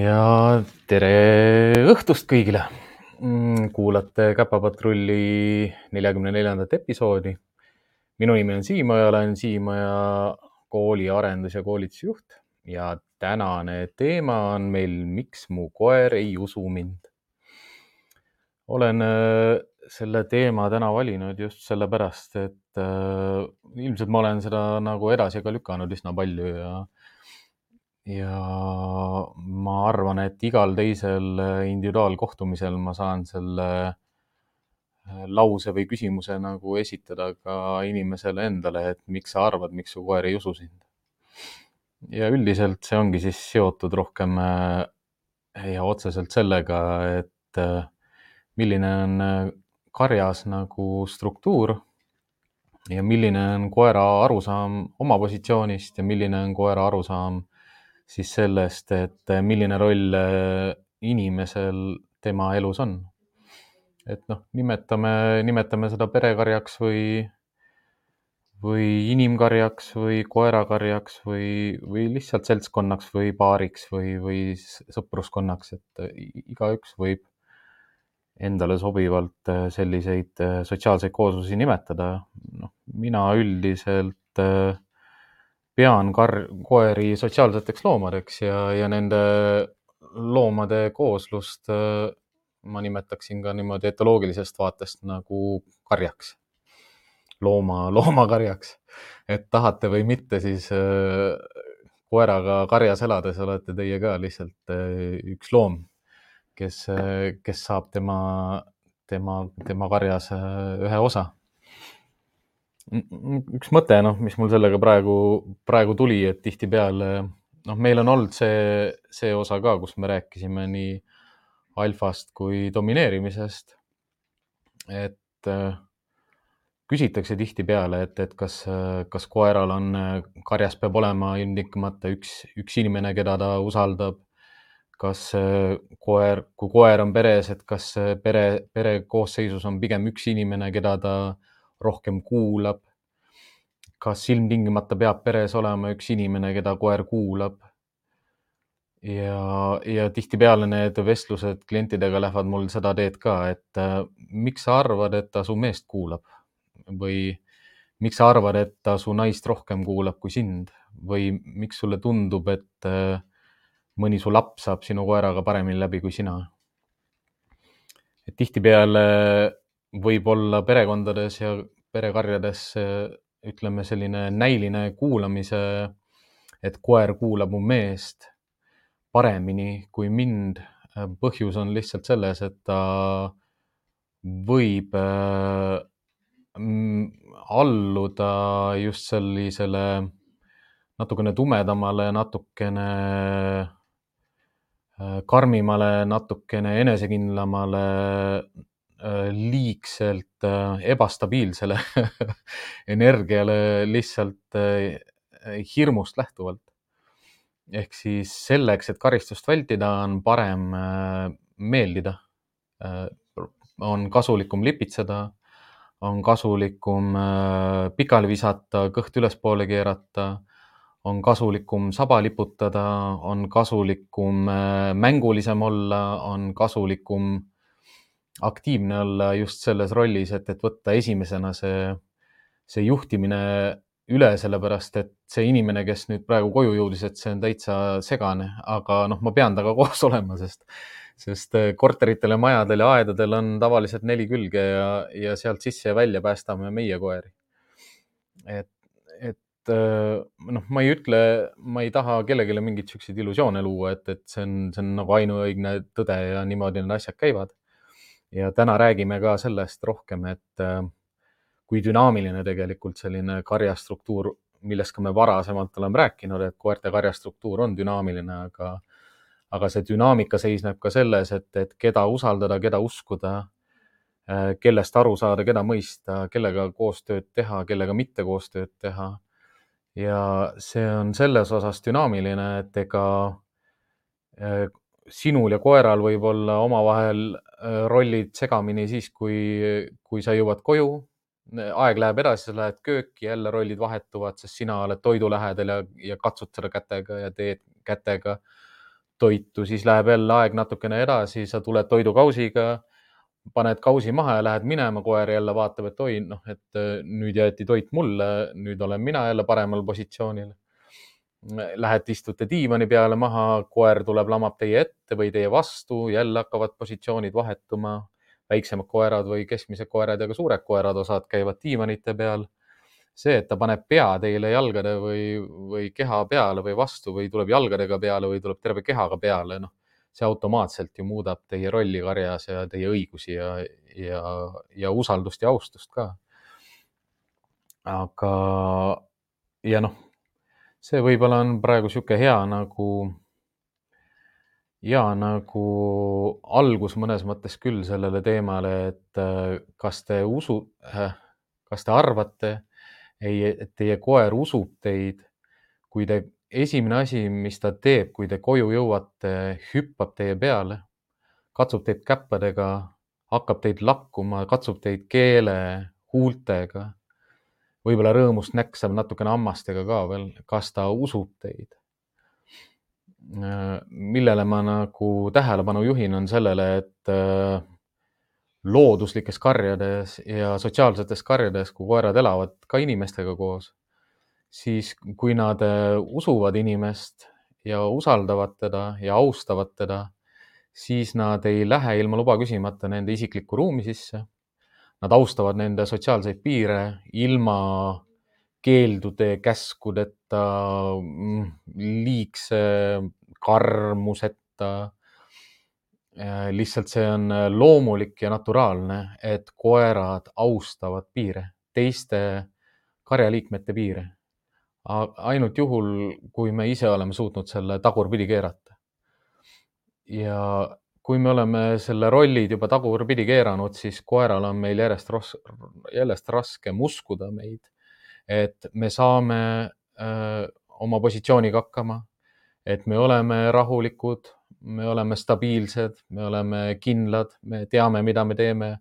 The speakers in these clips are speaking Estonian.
ja tere õhtust kõigile. kuulate Käpapatrulli neljakümne neljandat episoodi. minu nimi on Siim Oja, olen Siim Oja kooli arendus- ja koolitusjuht ja tänane teema on meil, miks mu koer ei usu mind. olen äh, selle teema täna valinud just sellepärast, et äh, ilmselt ma olen seda nagu edasi ka lükanud üsna palju ja ja ma arvan, et igal teisel äh, individuaalkohtumisel ma saan selle äh, lause või küsimuse nagu esitada ka inimesele endale, et miks sa arvad, miks su koer ei usu sind. ja üldiselt see ongi siis seotud rohkem äh, ja otseselt sellega, et milline on karjas nagu struktuur ja milline on koera arusaam oma positsioonist ja milline on koera arusaam siis sellest, et milline roll äh, inimesel tema elus on. et noh, nimetame, nimetame seda perekarjaks või, või inimkarjaks või koerakarjaks või, või lihtsalt seltskonnaks või paariks või, või sõpruskonnaks, et igaüks võib endale sobivalt selliseid sotsiaalseid kooslusi nimetada. noh, mina üldiselt äh, pean kar-, koeri sotsiaalseteks loomadeks ja, ja nende loomade kooslust äh, ma nimetaksin ka niimoodi etoloogilisest vaatest nagu karjaks. looma, loomakarjaks. et tahate või mitte, siis äh, koeraga karjas elades olete teie ka lihtsalt äh, üks loom, kes, kes saab tema, tema, tema karjas ühe osa üks mõte, noh, mis mul sellega praegu, praegu tuli, et tihtipeale noh, meil on olnud see, see osa ka, kus me rääkisime nii alfast kui domineerimisest. et äh, küsitakse tihtipeale, et, et kas, kas koeral on, karjas peab olema ilmtingimata üks, üks inimene, keda ta usaldab. kas koer, kui koer on peres, et kas pere, pere koosseisus on pigem üks inimene, keda ta rohkem kuulab. kas ilmtingimata peab peres olema üks inimene, keda koer kuulab? ja, ja tihtipeale need vestlused klientidega lähevad mul seda teed ka, et äh, miks sa arvad, et ta su meest kuulab või miks sa arvad, et ta su naist rohkem kuulab kui sind või miks sulle tundub, et äh, mõni su laps saab sinu koeraga paremini läbi kui sina? et tihtipeale võib olla perekondades ja perekarjades ütleme, selline näiline kuulamise, et koer kuulab mu meest paremini kui mind. põhjus on lihtsalt selles, et ta võib mm, alluda just sellisele natukene tumedamale, natukene karmimale, natukene enesekindlamale liigselt äh, ebastabiilsele energiale lihtsalt äh, hirmust lähtuvalt. ehk siis selleks, et karistust vältida, on parem meeldida. on kasulikum lipitseda, on kasulikum pikali visata, kõht ülespoole keerata, on kasulikum saba liputada, on kasulikum mängulisem olla, on kasulikum aktiivne olla just selles rollis, et, et võtta esimesena see, see juhtimine üle, sellepärast et see inimene, kes nüüd praegu koju jõudis, et see on täitsa segane, aga noh, ma pean temaga koos olema, sest, sest äh, korteritel ja majadel ja aedadel on tavaliselt neli külge ja, ja sealt sisse ja välja päästame meie koeri. et, et äh, noh, ma ei ütle, ma ei taha kellelegi mingeid siukseid illusioone luua, et, et see on, see on nagu ainuõigne tõde ja niimoodi need asjad käivad ja täna räägime ka sellest rohkem, et äh, kui dünaamiline tegelikult selline karjastruktuur, millest ka me varasemalt oleme rääkinud, et koerte karjastruktuur on dünaamiline, aga, aga see dünaamika seisneb ka selles, et, et keda usaldada, keda uskuda, äh, kellest aru saada, keda mõista, kellega koostööd teha, kellega mitte koostööd teha. ja see on selles osas dünaamiline, et ega äh, sinul ja koeral võib olla omavahel äh, rollid segamini siis, kui, kui sa jõuad koju. aeg läheb edasi, sa lähed kööki, jälle rollid vahetuvad, sest sina oled toidu lähedal ja, ja katsud seda kätega ja teed kätega. toitu, siis läheb jälle aeg natukene edasi, sa tuled toidukausiga, paned kausi maha ja lähed minema, koer jälle vaatab, et oi, noh, et äh, nüüd jäeti toit mulle, nüüd olen mina jälle paremal positsioonil. Lähete, istute diivani peale maha, koer tuleb, lamab teie ette või teie vastu, jälle hakkavad positsioonid vahetuma. väiksemad koerad või keskmised koerad ja ka suured koerad, osad käivad diivanite peal see, et ta paneb pea teile jalgade või, või keha peale või vastu või tuleb jalgadega peale või tuleb terve kehaga peale, noh, see automaatselt ju muudab teie rolli karjas ja teie õigusi ja, ja, ja usaldust ja austust ka. aga, ja noh, see võib-olla on praegu niisugune hea nagu, hea nagu algus mõnes mõttes küll sellele teemale, et kas te usu, kas te arvate ei, et teie koer usub teid, kui te, esimene asi, mis ta teeb, kui te koju jõuate, hüppab teie peale, katsub teid käppadega, hakkab teid lakkuma, katsub teid keele, huultega, võib-olla rõõmust näksab natukene hammastega ka veel, kas ta usub teid? millele ma nagu tähelepanu juhin, on sellele, et looduslikes karjades ja sotsiaalsetes karjades, kui koerad elavad ka inimestega koos, siis kui nad äh, usuvad inimest ja usaldavad teda ja austavad teda, siis nad ei lähe ilma luba küsimata nende isiklikku ruumi sisse. Nad austavad nende sotsiaalseid piire ilma keeldude, käskudeta, mm, liigse karmuseta Äh, lihtsalt see on loomulik ja naturaalne, et koerad austavad piire, teiste karjaliikmete piire. ainult juhul, kui me ise oleme suutnud selle tagurpidi keerata. ja kui me oleme selle rollid juba tagurpidi keeranud, siis koeral on meil järjest, järjest raskem uskuda meid, et me saame öö, äh, oma positsiooniga hakkama, et me oleme rahulikud me oleme stabiilsed, me oleme kindlad, me teame, mida me teeme.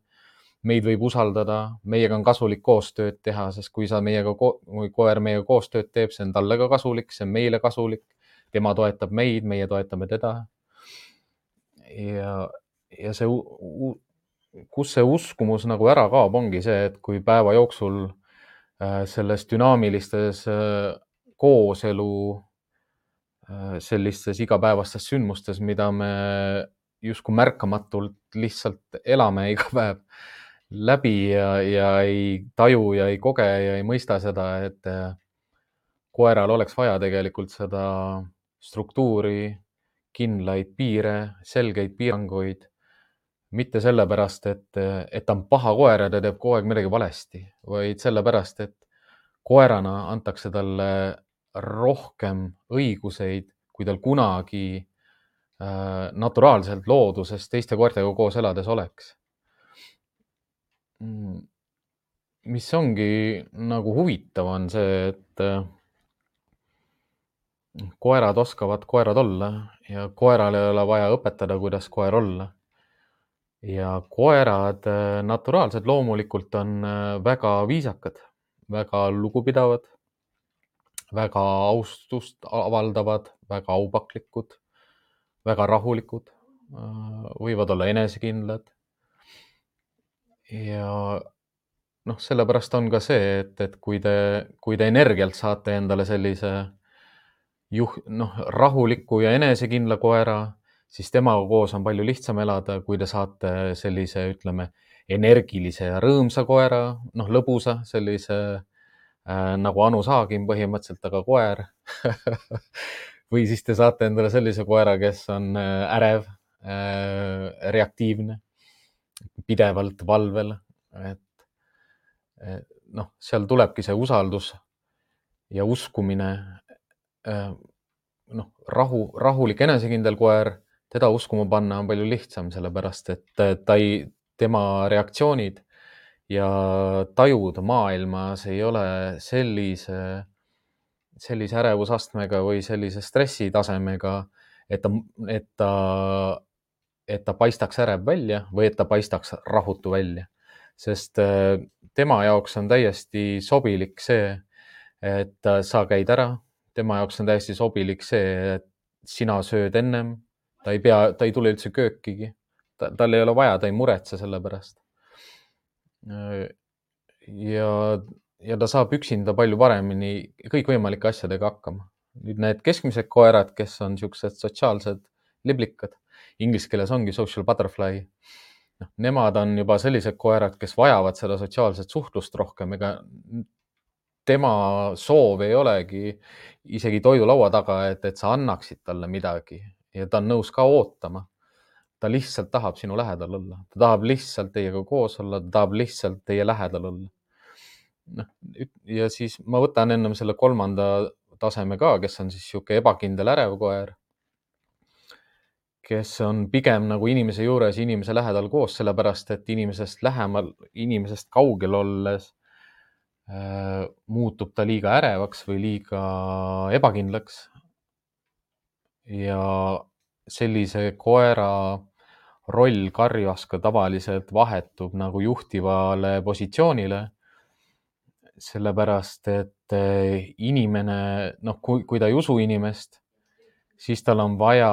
meid võib usaldada, meiega on kasulik koostööd teha, sest kui sa meiega, kui koer meiega koostööd teeb, see on talle ka kasulik, see on meile kasulik. tema toetab meid, meie toetame teda. Ja, ja see, kus see uskumus nagu ära kaob, ongi see, et kui päeva jooksul äh, selles dünaamilistes äh, kooselu Äh, sellistes igapäevastes sündmustes, mida me justkui märkamatult lihtsalt elame iga päev läbi ja, ja ei taju ja ei koge ja ei mõista seda, et koeral oleks vaja tegelikult seda struktuuri, kindlaid piire, selgeid piiranguid. mitte sellepärast, et, et ta on paha koer ja ta teeb kogu aeg midagi valesti, vaid sellepärast, et koerana antakse talle rohkem õiguseid, kui tal kunagi äh, naturaalselt looduses teiste koertega koos elades oleks. Mm. mis ongi nagu huvitav, on see, et äh, koerad oskavad koerad olla ja koeral ei ole vaja õpetada, kuidas koer olla. ja koerad äh, naturaalselt loomulikult on väga viisakad, väga lugupidavad väga austust avaldavad, väga aupaklikud, väga rahulikud, äh, võivad olla enesekindlad. ja noh, sellepärast on ka see, et, et kui te, kui te energialt saate endale sellise juh-, noh, rahuliku ja enesekindla koera, siis temaga koos on palju lihtsam elada, kui te saate sellise, ütleme, energilise ja rõõmsa koera, noh, lõbusa, sellise äh, nagu Anu Saagim põhimõtteliselt, aga koer või siis te saate endale sellise koera, kes on äh, ärev äh,, reaktiivne, pidevalt valvel, et, noh, seal tulebki see usaldus ja uskumine. Noh, rahu, rahulik enesekindel koer, teda uskuma panna on palju lihtsam, sellepärast et ta ei, tema reaktsioonid ja tajud maailmas ei ole sellise, sellise ärevusastmega või sellise stressitasemega, et ta, et ta, et ta paistaks ärev välja või et ta paistaks rahutu välja. sest äh, tema jaoks on täiesti sobilik see, et sa käid ära, tema jaoks on täiesti sobilik see, et sina sööd ennem, ta ei pea, ta ei tule üldse köökigi. ta, tal ei ole vaja, ta ei muretse selle pärast. ja, ja ta saab üksinda palju paremini kõikvõimalike asjadega hakkama. nüüd need keskmised koerad, kes on niisugused sotsiaalsed liblikad, inglise keeles ongi social butterfly noh, nemad on juba sellised koerad, kes vajavad seda sotsiaalset suhtlust rohkem, ega tema soov ei olegi isegi toidulaua taga, et, et sa annaksid talle midagi ja ta on nõus ka ootama. ta lihtsalt tahab sinu lähedal olla, ta tahab lihtsalt teiega koos olla, ta tahab lihtsalt teie lähedal olla. noh, ja siis ma võtan ennem selle kolmanda taseme ka, kes on siis niisugune ebakindel ärev koer kes on pigem nagu inimese juures, inimese lähedal koos, sellepärast et inimesest lähemal, inimesest kaugel olles muutub ta liiga ärevaks või liiga ebakindlaks. ja sellise koera roll karjas ka tavaliselt vahetub nagu juhtivale positsioonile. sellepärast, et äh, inimene, noh, kui, kui ta ei usu inimest siis tal on vaja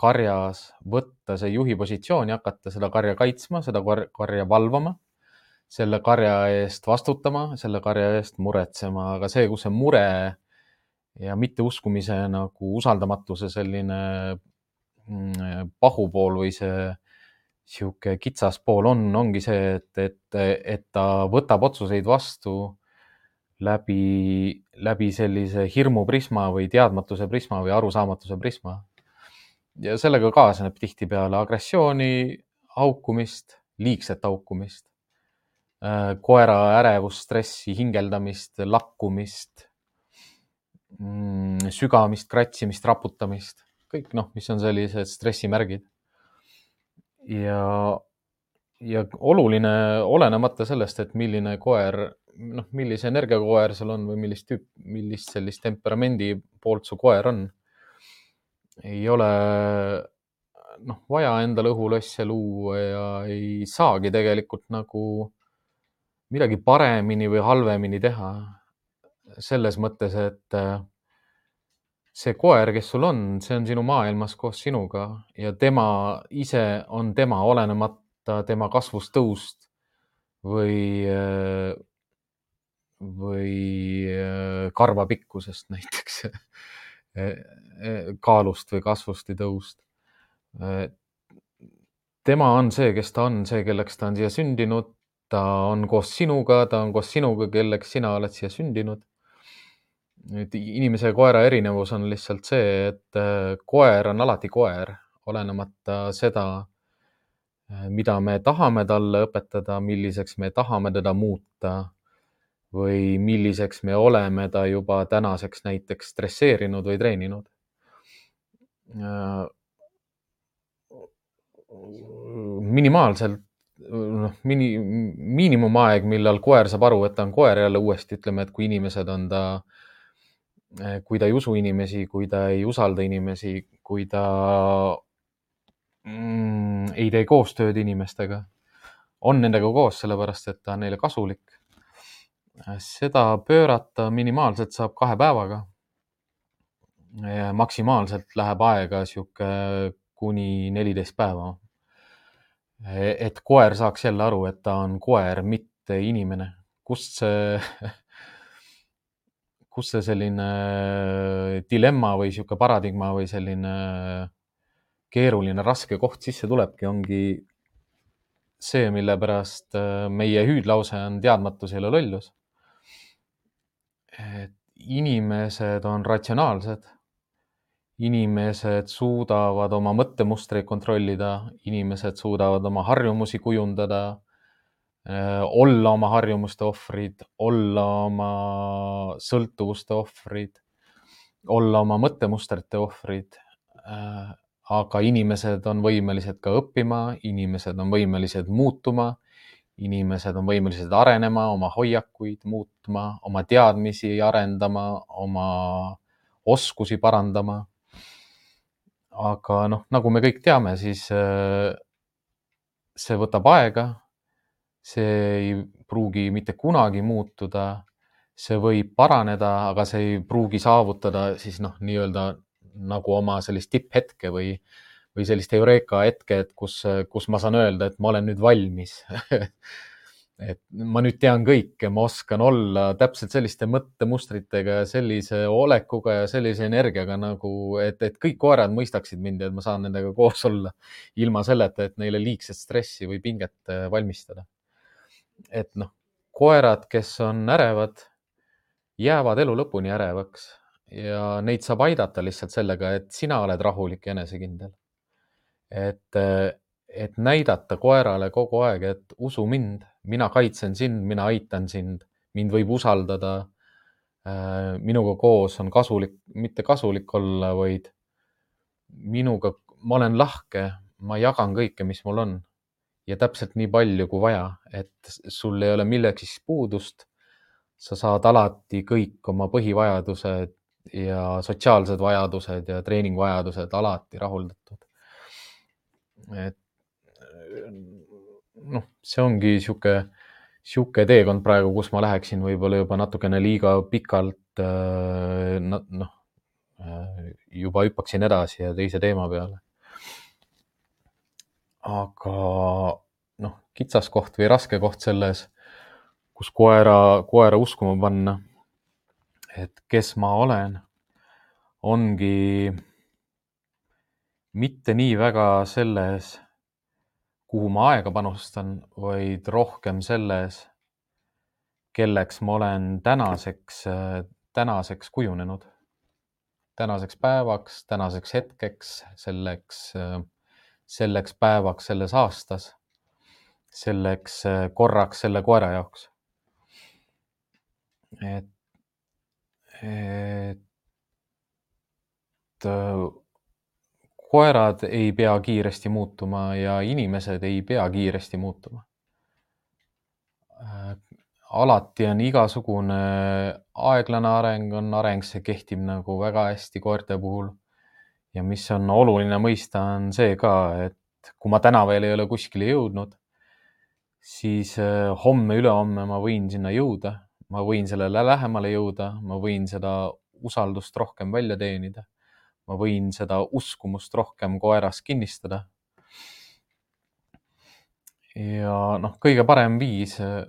karjas võtta see juhi positsioon ja hakata seda karja kaitsma, seda karja valvama, selle karja eest vastutama, selle karja eest muretsema, aga see, kus see mure ja mitteuskumise nagu usaldamatuse selline mm, pahupool või see sihuke kitsas pool on, ongi see, et, et, et ta võtab otsuseid vastu läbi, läbi sellise hirmuprisma või teadmatuse prisma või arusaamatuse prisma. ja sellega kaasneb tihtipeale agressiooni, haukumist, liigset haukumist, koera ärevust, stressi, hingeldamist, lakkumist, mm, sügamist, kratsimist, raputamist, kõik noh, mis on sellised stressimärgid. ja, ja oluline, olenemata sellest, et milline koer noh, millise energiakoer sul on või millist tüüp, millist sellist temperamendi poolt su koer on. ei ole noh, vaja endale õhulosse luua ja ei saagi tegelikult nagu midagi paremini või halvemini teha. selles mõttes, et äh, see koer, kes sul on, see on sinu maailmas koos sinuga ja tema ise on tema, olenemata tema kasvust, tõust või äh, või äh, karva pikkusest näiteks e, e, kaalust või kasvust või tõust. Tema on see, kes ta on, see, kelleks ta on siia sündinud, ta on koos sinuga, ta on koos sinuga, kelleks sina oled siia sündinud. nüüd inimese ja koera erinevus on lihtsalt see, et äh, koer on alati koer, olenemata seda, mida me tahame talle õpetada, milliseks me tahame teda muuta või milliseks me oleme ta juba tänaseks näiteks stresseerinud või treeninud. minimaalselt noh, mini, miinimumaeg, millal koer saab aru, et ta on koer jälle uuesti, ütleme, et kui inimesed on ta, kui ta ei usu inimesi, kui ta ei usalda inimesi, kui ta mm, ei tee koostööd inimestega, on nendega koos sellepärast, et ta on neile kasulik seda pöörata minimaalselt saab kahe päevaga. maksimaalselt läheb aega sihuke kuni neliteist päeva. Et koer saaks jälle aru, et ta on koer, mitte inimene. kust see, kust see selline dilemma või sihuke paradigma või selline keeruline, raske koht sisse tulebki, ongi see, mille pärast meie hüüdlause on teadmatus ei ole lollus et inimesed on ratsionaalsed. Inimesed suudavad oma mõttemustreid kontrollida, inimesed suudavad oma harjumusi kujundada, äh, olla oma harjumuste ohvrid, olla oma sõltuvuste ohvrid, olla oma mõttemustrite ohvrid. Äh, aga inimesed on võimelised ka õppima, inimesed on võimelised muutuma inimesed on võimelised arenema, oma hoiakuid muutma, oma teadmisi arendama, oma oskusi parandama. Aga noh, nagu me kõik teame, siis äh, see võtab aega. see ei pruugi mitte kunagi muutuda. see võib paraneda, aga see ei pruugi saavutada siis noh, nii-öelda nagu oma sellist tipphetke või, või sellist eureka hetke, et kus, kus ma saan öelda, et ma olen nüüd valmis et ma nüüd tean kõike, ma oskan olla täpselt selliste mõttemustritega ja sellise olekuga ja sellise energiaga nagu, et, et kõik koerad mõistaksid mind ja et ma saan nendega koos olla ilma selleta, et neile liigset stressi või pinget äh, valmistada. et noh, koerad, kes on ärevad, jäävad elu lõpuni ärevaks ja neid saab aidata lihtsalt sellega, et sina oled rahulik ja enesekindel. et, et näidata koerale kogu aeg, et usu mind, mina kaitsen sind, mina aitan sind, mind võib usaldada. minuga koos on kasulik, mitte kasulik olla, vaid minuga, ma olen lahke, ma jagan kõike, mis mul on ja täpselt nii palju kui vaja, et sul ei ole millekski puudust. sa saad alati kõik oma põhivajadused ja sotsiaalsed vajadused ja treeningvajadused alati rahuldatud. et noh, see ongi sihuke, sihuke teekond praegu, kus ma läheksin võib-olla juba natukene liiga pikalt äh, noh, äh, juba hüppaksin edasi ja teise teema peale. Aga noh, kitsaskoht või raske koht selles, kus koera, koera uskuma panna, et kes ma olen, ongi mitte nii väga selles, kuhu ma aega panustan, vaid rohkem selles, kelleks ma olen tänaseks, tänaseks kujunenud. tänaseks päevaks, tänaseks hetkeks, selleks selleks päevaks selles aastas, selleks korraks selle koera jaoks. et, et koerad ei pea kiiresti muutuma ja inimesed ei pea kiiresti muutuma. Äh, alati on igasugune aeglane areng, on areng, see kehtib nagu väga hästi koerte puhul ja mis on oluline mõista, on see ka, et kui ma täna veel ei ole kuskile jõudnud, siis äh, homme-ülehomme ma võin sinna jõuda, ma võin sellele lähemale jõuda, ma võin seda usaldust rohkem välja teenida. Ma võin seda uskumust rohkem koeras kinnistada. ja noh, kõige parem viis äh,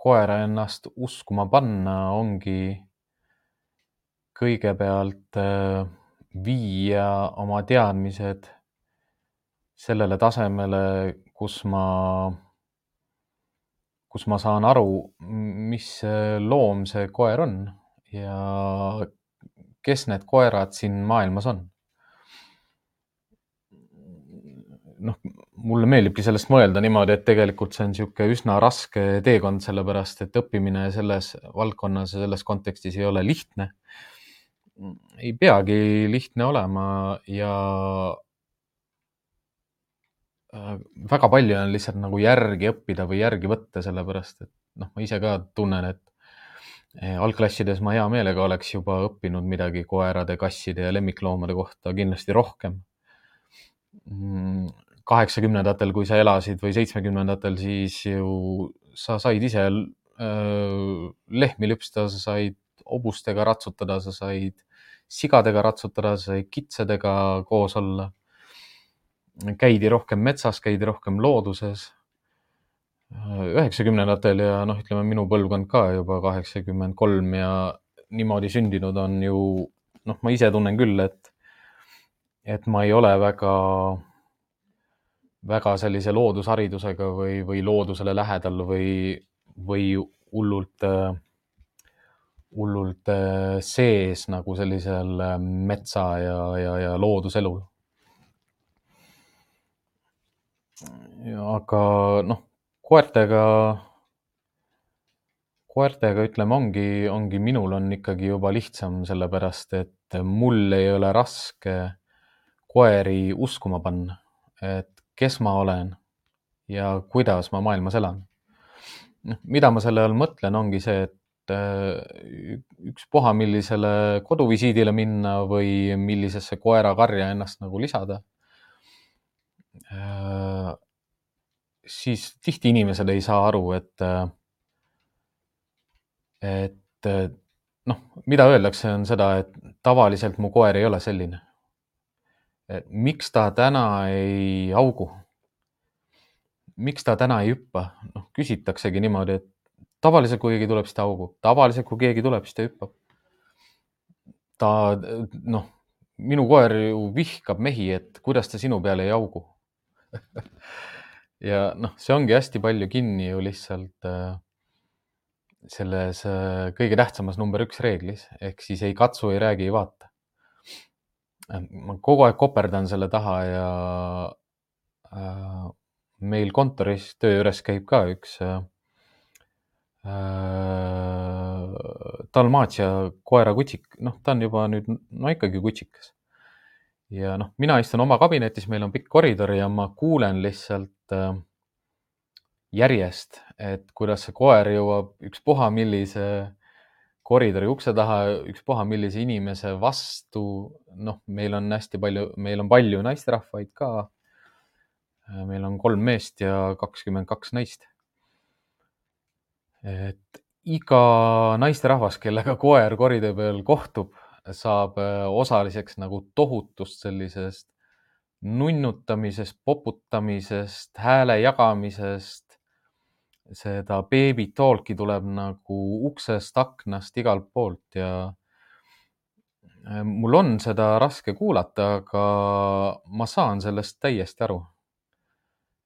koera ennast uskuma panna ongi kõigepealt äh, viia oma teadmised sellele tasemele, kus ma, kus ma saan aru, mis loom see koer on ja kes need koerad siin maailmas on. noh, mulle meeldibki sellest mõelda niimoodi, et tegelikult see on niisugune üsna raske teekond, sellepärast et õppimine selles valdkonnas ja selles kontekstis ei ole lihtne ei peagi lihtne olema ja äh, väga palju on lihtsalt nagu järgi õppida või järgi võtta, sellepärast et noh, ma ise ka tunnen, et algklassides ma hea meelega oleks juba õppinud midagi koerade, kasside ja lemmikloomade kohta kindlasti rohkem. Mm, kaheksakümnendatel, kui sa elasid või seitsmekümnendatel, siis ju sa said ise lehmi lüpsta, sa said hobustega ratsutada, sa said sigadega ratsutada, sai kitsedega koos olla. käidi rohkem metsas, käidi rohkem looduses. Üheksakümnendatel ja noh, ütleme minu põlvkond ka juba kaheksakümmend kolm ja niimoodi sündinud on ju noh, ma ise tunnen küll, et, et ma ei ole väga, väga sellise loodusharidusega või, või loodusele lähedal või, või hullult äh, hullult äh, sees nagu sellisel äh, metsa ja, ja, ja looduselul. aga noh, koertega, koertega ütleme, ongi, ongi minul on ikkagi juba lihtsam, sellepärast et mul ei ole raske koeri uskuma panna, et kes ma olen ja kuidas ma maailmas elan. noh, mida ma selle all mõtlen, ongi see, et Äh, ükspuha, millisele koduvisiidile minna või millisesse koerakarja ennast nagu lisada. Siis tihti inimesed ei saa aru, et, et noh, mida öeldakse, on seda, et tavaliselt mu koer ei ole selline. miks ta täna ei haugu? miks ta täna ei hüppa? noh, küsitaksegi niimoodi, et tavaliselt, kui keegi tuleb, siis ta haugub, tavaliselt, kui keegi tuleb, siis ta hüppab. ta, noh, minu koer ju vihkab mehi, et kuidas ta sinu peale ei haugu ja noh, see ongi hästi palju kinni ju lihtsalt äh, selles äh, kõige tähtsamas number üks reeglis ehk siis ei katsu, ei räägi, ei vaata. Äh, ma kogu aeg koperdan selle taha ja äh, meil kontoris töö juures käib ka üks äh, Dalmatia koera kutsik, noh, ta on juba nüüd, no ikkagi kutsikas. Ja noh, mina istun oma kabinetis, meil on pikk koridor ja ma kuulen lihtsalt äh, järjest, et kuidas see koer jõuab ükspuha millise koridori ukse taha, ükspuha millise inimese vastu. noh, meil on hästi palju, meil on palju naisterahvaid ka. meil on kolm meest ja kakskümmend kaks naist. et iga naisterahvas, kellega koer koridori peal kohtub, saab osaliseks nagu tohutust sellisest nunnutamisest, poputamisest, hääle jagamisest, seda baby talk'i tuleb nagu uksest, aknast, igalt poolt ja äh, mul on seda raske kuulata, aga ma saan sellest täiesti aru.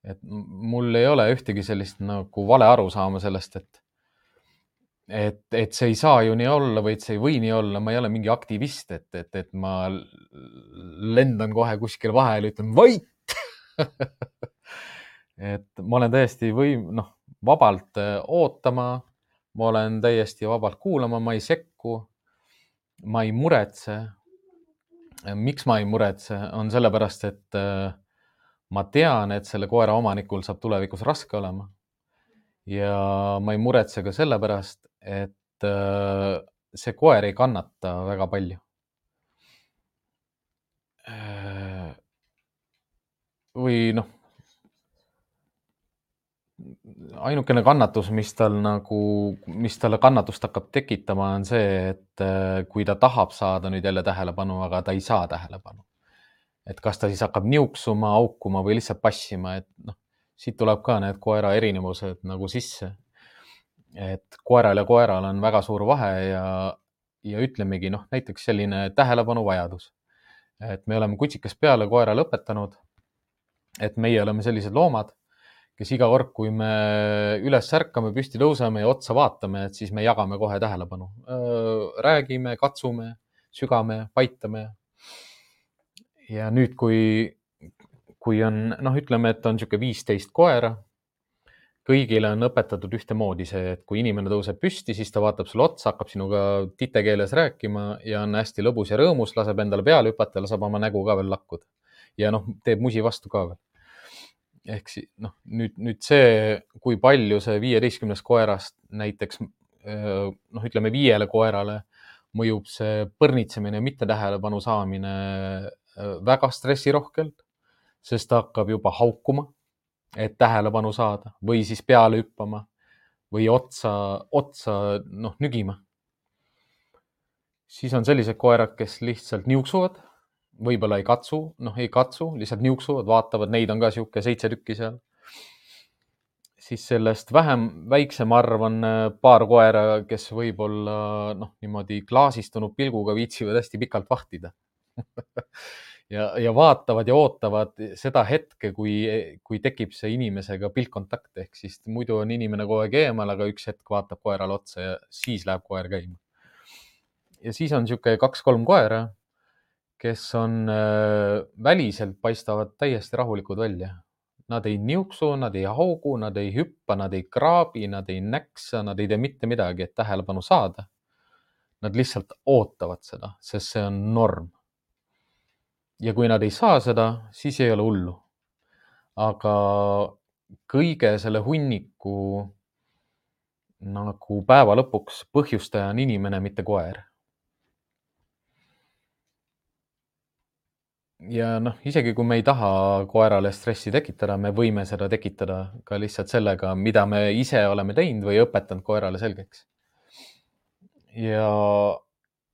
et mul ei ole ühtegi sellist nagu vale arusaama sellest, et et, et see ei saa ju nii olla või et see ei või nii olla, ma ei ole mingi aktivist, et, et, et ma lendan kohe kuskil vahele, ütlen vait et ma olen täiesti või noh, vabalt äh, ootama. ma olen täiesti vabalt kuulama, ma ei sekku. ma ei muretse. miks ma ei muretse, on sellepärast, et äh, ma tean, et selle koera omanikul saab tulevikus raske olema. ja ma ei muretse ka sellepärast, et äh, see koer ei kannata väga palju. või noh ainukene kannatus, mis tal nagu, mis talle kannatust hakkab tekitama, on see, et äh, kui ta tahab saada nüüd jälle tähelepanu, aga ta ei saa tähelepanu. et kas ta siis hakkab niuksuma, haukuma või lihtsalt passima, et noh, siit tuleb ka need koera erinevused nagu sisse. Et koeral ja koeral on väga suur vahe ja, ja ütlemegi noh, näiteks selline tähelepanuvajadus. et me oleme kutsikast peale koerale õpetanud, et meie oleme sellised loomad kes iga kord, kui me üles ärkame, püsti tõuseme ja otsa vaatame, et siis me jagame kohe tähelepanu. räägime, katsume, sügame, paitame. ja nüüd, kui, kui on, noh, ütleme, et on niisugune viisteist koera, kõigile on õpetatud ühtemoodi see, et kui inimene tõuseb püsti, siis ta vaatab sulle otsa, hakkab sinuga tite keeles rääkima ja on hästi lõbus ja rõõmus, laseb endale peale hüpata, laseb oma nägu ka veel lakkuda. ja noh, teeb musi vastu ka veel ehk siis noh, nüüd, nüüd see, kui palju see viieteistkümnest koerast näiteks noh, ütleme viiele koerale mõjub see põrnitsemine, mitte tähelepanu saamine väga stressirohkelt, sest ta hakkab juba haukuma, et tähelepanu saada või siis peale hüppama või otsa, otsa noh, nügima. siis on sellised koerad, kes lihtsalt niuksuvad võib-olla ei katsu, noh, ei katsu, lihtsalt niuksuvad, vaatavad, neid on ka sihuke seitse tükki seal. siis sellest vähem, väiksem arv on äh, paar koera, kes võib-olla noh, niimoodi klaasistunud pilguga viitsivad hästi pikalt vahtida ja, ja vaatavad ja ootavad seda hetke, kui, kui tekib see inimesega pilkkontakt, ehk siis muidu on inimene kogu aeg eemal, aga üks hetk vaatab koerale otsa ja siis läheb koer käima. ja siis on niisugune kaks-kolm koera kes on äh, väliselt paistavad täiesti rahulikud välja. Nad ei niuksu, nad ei haugu, nad ei hüppa, nad ei kraabi, nad ei näksa, nad ei tee mitte midagi, et tähelepanu saada. Nad lihtsalt ootavad seda, sest see on norm. Ja kui nad ei saa seda, siis ei ole hullu. aga kõige selle hunniku nagu päeva lõpuks põhjustaja on inimene, mitte koer ja noh, isegi kui me ei taha koerale stressi tekitada, me võime seda tekitada ka lihtsalt sellega, mida me ise oleme teinud või õpetanud koerale selgeks. ja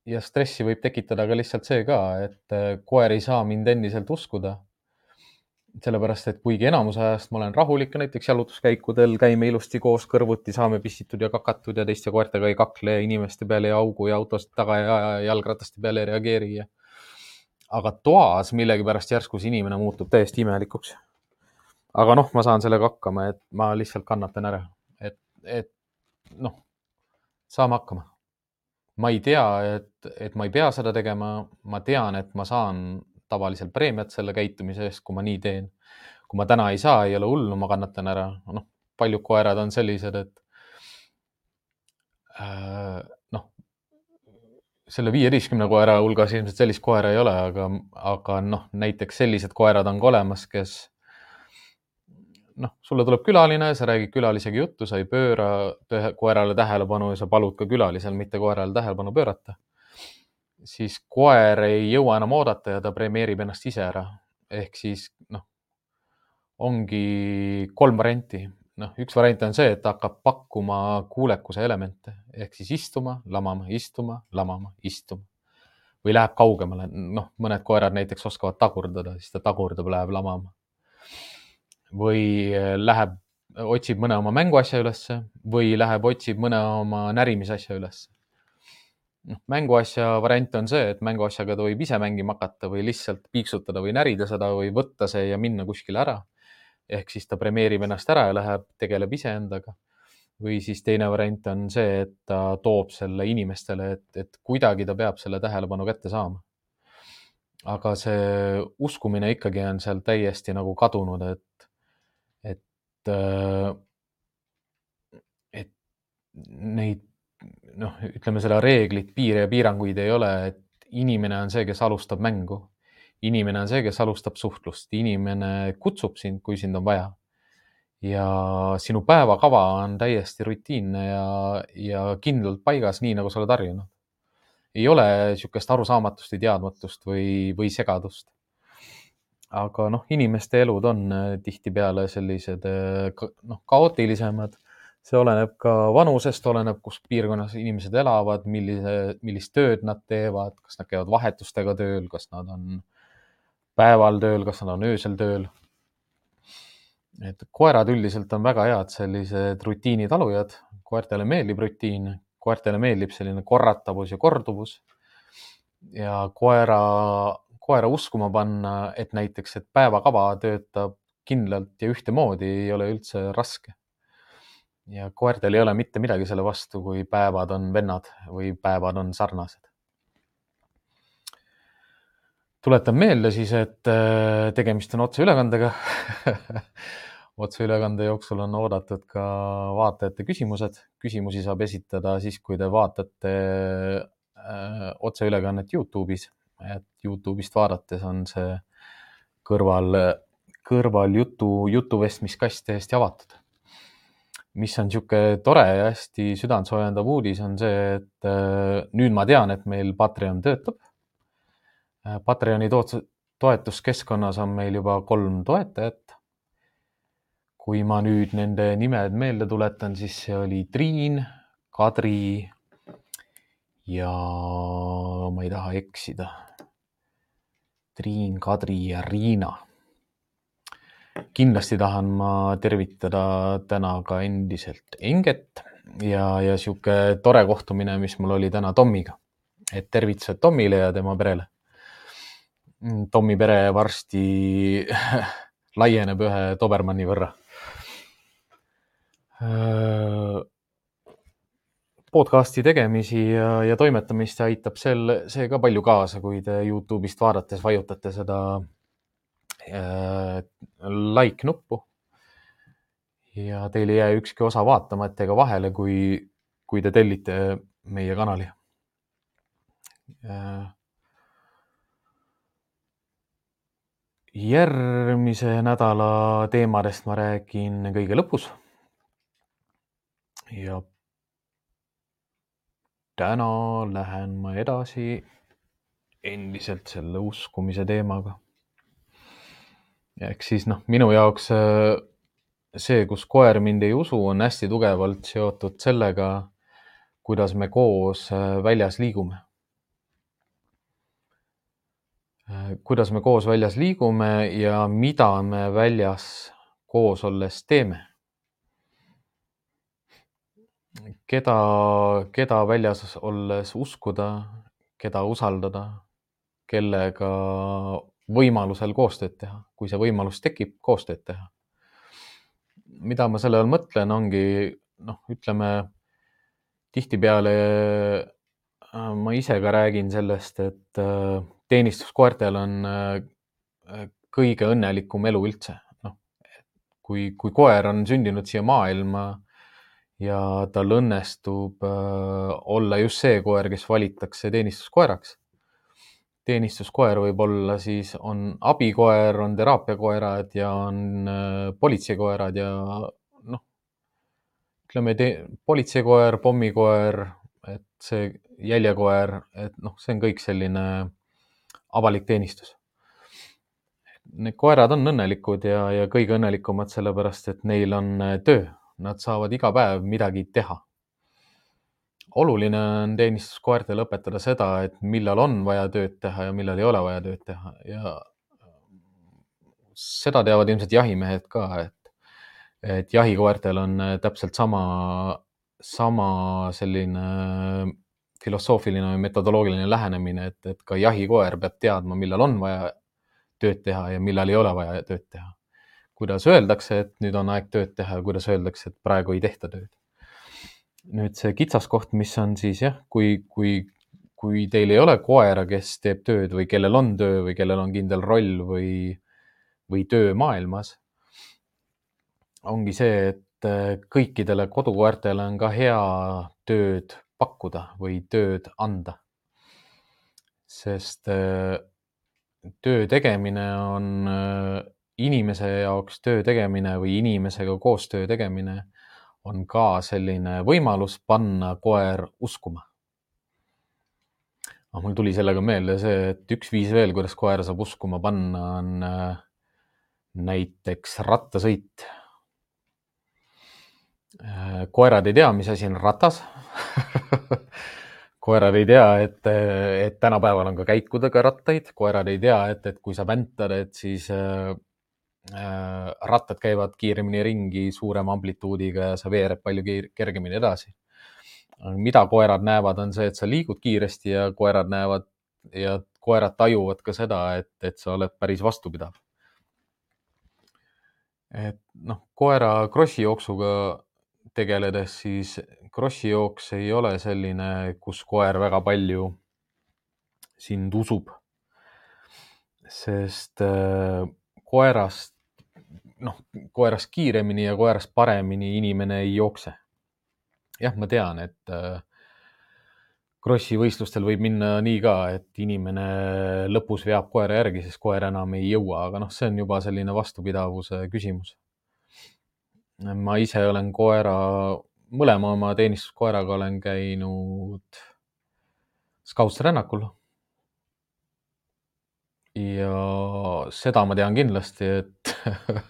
ja stressi võib tekitada ka lihtsalt see ka, et äh, koer ei saa mind endiselt uskuda. sellepärast, et kuigi enamus ajast ma olen rahulik ja näiteks jalutuskäikudel käime ilusti koos kõrvuti, saame pissitud ja kakatud ja teiste koertega ei kakle inimeste peale ei augu ja autost taga ja jalgrataste peale ei reageeri ja. aga toas millegipärast järsku see inimene muutub täiesti imelikuks. aga noh, ma saan sellega hakkama, et ma lihtsalt kannatan ära, et, et noh, saame hakkama ma ei tea, et, et ma ei pea seda tegema, ma tean, et ma saan tavaliselt preemiat selle käitumise eest, kui ma nii teen. kui ma täna ei saa, ei ole hullu, ma kannatan ära. noh, paljud koerad on sellised, et äh, noh, selle viieteistkümne koera hulgas ilmselt sellist koera ei ole, aga, aga noh, näiteks sellised koerad on ka olemas, kes noh, sulle tuleb külaline, sa räägid külalisega juttu, sa ei pööra koerale tähelepanu ja sa palud ka külalisel mitte koerale tähelepanu pöörata. siis koer ei jõua enam oodata ja ta premeerib ennast ise ära. ehk siis noh, ongi kolm varianti. noh, üks variant on see, et ta hakkab pakkuma kuulekuse elemente ehk siis istuma, lamama, istuma, lamama, istuma või läheb kaugemale. noh, mõned koerad näiteks oskavad tagurdada, siis ta tagurdab, läheb lamama või äh, läheb, otsib mõne oma mänguasja ülesse või läheb, otsib mõne oma närimisasja ülesse. noh, mänguasja variant on see, et mänguasjaga ta võib ise mängima hakata või lihtsalt piiksutada või närida seda või võtta see ja minna kuskile ära. ehk siis ta premeerib ennast ära ja läheb, tegeleb iseendaga. või siis teine variant on see, et ta toob selle inimestele, et, et kuidagi ta peab selle tähelepanu kätte saama aga see uskumine ikkagi on seal täiesti nagu kadunud, et et neid noh, ütleme seda reeglit, piire ja piiranguid ei ole, et inimene on see, kes alustab mängu. inimene on see, kes alustab suhtlust, inimene kutsub sind, kui sind on vaja. ja sinu päevakava on täiesti rutiinne ja, ja kindlalt paigas, nii nagu sa oled harjunud. ei ole niisugust arusaamatust või teadmatust või, või segadust aga noh, inimeste elud on äh, tihtipeale sellised äh, noh, kaootilisemad. see oleneb ka vanusest, oleneb, kus piirkonnas inimesed elavad, millise, millist tööd nad teevad, kas nad käivad vahetustega tööl, kas nad on päeval tööl, kas nad on öösel tööl. et koerad üldiselt on väga head sellised rutiinitalujad, koertele meeldib rutiin, koertele meeldib selline korratavus ja korduvus. ja koera koera uskuma panna, et näiteks, et päevakava töötab kindlalt ja ühtemoodi, ei ole üldse raske. ja koertel ei ole mitte midagi selle vastu, kui päevad on vennad või päevad on sarnased. tuletan meelde siis, et äh, tegemist on otseülekandega otseülekande jooksul on oodatud ka vaatajate küsimused. küsimusi saab esitada siis, kui te vaatate äh, otseülekannet Youtube'is et Youtube'ist vaadates on see kõrval, kõrval jutu, jutuvestmiskast täiesti avatud. mis on niisugune tore ja hästi südantsoojendav uudis, on see, et äh, nüüd ma tean, et meil Patreon töötab. Äh, Patreoni toetuskeskkonnas on meil juba kolm toetajat. kui ma nüüd nende nimed meelde tuletan, siis see oli Triin, Kadri ja ma ei taha eksida Triin, Kadri ja Riina. kindlasti tahan ma tervitada täna ka endiselt Enget ja, ja sihuke tore kohtumine, mis mul oli täna Tommiga. et tervitused Tommile ja tema perele. Tommi pere varsti laieneb ühe Dobermanni võrra podcast'i tegemisi ja, ja toimetamist aitab sel, see ka palju kaasa, kui te Youtube'ist vaadates vajutate seda äh, like nuppu. ja teil ei jää ükski osa vaatamata ega vahele, kui, kui te tellite meie kanali äh,. järgmise nädala teemadest ma räägin kõige lõpus. ja täna lähen ma edasi endiselt selle uskumise teemaga. ehk siis noh, minu jaoks äh, see, kus koer mind ei usu, on hästi tugevalt seotud sellega, kuidas me koos äh, väljas liigume. Äh, kuidas me koos väljas liigume ja mida me väljas koos olles teeme keda, keda väljas olles uskuda, keda usaldada, kellega võimalusel koostööd teha, kui see võimalus tekib, koostööd teha. mida ma selle all mõtlen, ongi noh, ütleme tihtipeale äh, ma ise ka räägin sellest, et äh, teenistuskoertel on äh, kõige õnnelikum elu üldse. noh, kui, kui koer on sündinud siia maailma ja tal õnnestub olla just see koer, kes valitakse teenistuskoeraks. teenistuskoer võib olla siis, on abikoer, on teraapiakoerad ja on politseikoerad ja ütleme, politseikoer, pommikoer, et see jäljekoer, et noh, see on kõik selline avalik teenistus. Need koerad on õnnelikud ja, ja kõige õnnelikumad sellepärast, et neil on äh, töö, nad saavad iga päev midagi teha. oluline on teenistuskoertele õpetada seda, et millal on vaja tööd teha ja millal ei ole vaja tööd teha ja seda teavad ilmselt jahimehed ka, et et jahikoertel on äh, täpselt sama, sama selline äh, filosoofiline või metodoloogiline lähenemine, et, et ka jahikoer peab teadma, millal on vaja tööd teha ja millal ei ole vaja tööd teha. Kuidas öeldakse, et nüüd on aeg tööd teha ja kuidas öeldakse, et praegu ei tehta tööd. nüüd see kitsaskoht, mis on siis jah, kui, kui, kui teil ei ole koera, kes teeb tööd või kellel on töö või kellel on kindel roll või, või töö maailmas ongi see, et äh, kõikidele kodukoertele on ka hea tööd pakkuda või tööd anda. sest äh, töö tegemine on äh, inimese jaoks töö tegemine või inimesega koos töö tegemine on ka selline võimalus panna koer uskuma. noh, mul tuli sellega meelde see, et üks viis veel, kuidas koera saab uskuma panna, on näiteks rattasõit. Äh, koerad ei tea, mis asi on ratas. Koerad ei tea, et, et tänapäeval on ka käikudega rattaid, koerad ei tea, et, et kui sa väntad, et siis äh, äh, rattad käivad kiiremini ringi, suurema amplituudiga ja sa veered palju kergemini edasi. mida koerad näevad, on see, et sa liigud kiiresti ja koerad näevad ja koerad tajuvad ka seda, et, et sa oled päris vastupidav. et noh, koera krossi jooksuga tegeledes, siis krossi jooks ei ole selline, kus koer väga palju sind usub. sest äh, koerast, noh, koerast kiiremini ja koerast paremini inimene ei jookse. jah, ma tean, et äh, krossi võistlustel võib minna nii ka, et inimene lõpus veab koera järgi, sest koer enam ei jõua, aga noh, see on juba selline vastupidavuse küsimus ma ise olen koera, mõlema oma teenistuskoeraga olen käinud Scoutsrännakul. Ja seda ma tean kindlasti, et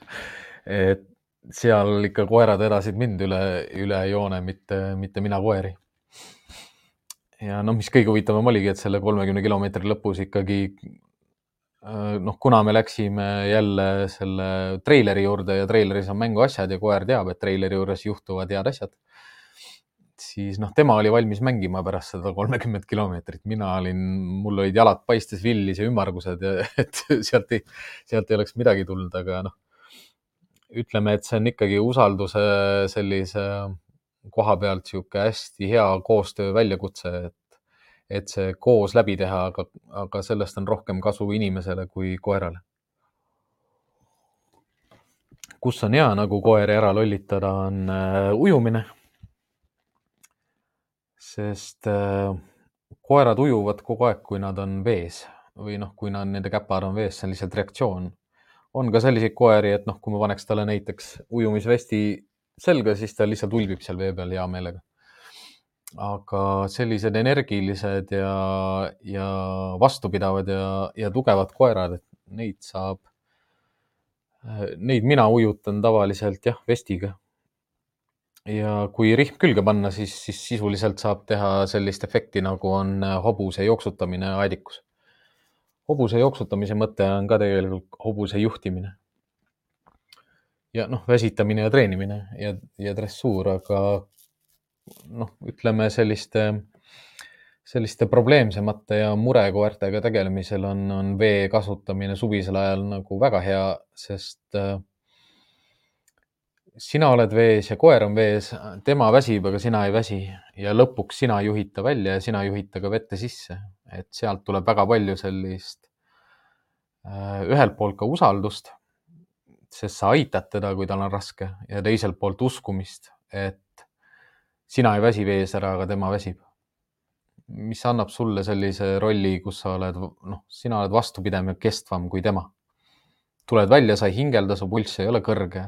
et seal ikka koerad vedasid mind üle, üle joone, mitte, mitte mina koeri. ja noh, mis kõige huvitavam oligi, et selle kolmekümne kilomeetri lõpus ikkagi Äh, noh, kuna me läksime jälle selle treileri juurde ja treileris on mänguasjad ja koer teab, et treileri juures juhtuvad head asjad, siis noh, tema oli valmis mängima pärast seda kolmekümmet kilomeetrit, mina olin, mul olid jalad paistes villis ja ümmargused ja et sealt ei, sealt ei oleks midagi tulnud, aga noh, ütleme, et see on ikkagi usalduse sellise koha pealt niisugune hästi hea koostöö väljakutse, et et see koos läbi teha, aga, aga sellest on rohkem kasu inimesele kui koerale. kus on hea nagu koeri ära lollitada, on äh, ujumine. Sest äh, koerad ujuvad kogu aeg, kui nad on vees või noh, kui nad, nende käpad on vees, see on lihtsalt reaktsioon. on ka selliseid koeri, et noh, kui ma paneks talle näiteks ujumisvesti selga, siis ta lihtsalt ulbib seal vee peal hea meelega aga sellised energilised ja, ja vastupidavad ja, ja tugevad koerad, et neid saab, neid mina ujutan tavaliselt jah, vestiga. Ja kui rihm külge panna, siis, siis sisuliselt saab teha sellist efekti, nagu on hobuse jooksutamine aedikus. hobuse jooksutamise mõte on ka tegelikult hobuse juhtimine. ja noh, väsitamine ja treenimine ja, ja dressuur, aga noh, ütleme selliste, selliste probleemsemate ja murekoertega tegelemisel on, on vee kasutamine suvisel ajal nagu väga hea, sest äh, sina oled vees ja koer on vees, tema väsib, aga sina ei väsi ja lõpuks sina juhid ta välja ja sina juhid ta ka vette sisse, et sealt tuleb väga palju sellist äh, ühelt poolt ka usaldust, sest sa aitad teda, kui tal on raske ja teiselt poolt uskumist, et sina ei väsi vees ära, aga tema väsib. mis annab sulle sellise rolli, kus sa oled, noh, sina oled vastupidev ja kestvam kui tema. tuled välja, sa ei hingelda, su pulss ei ole kõrge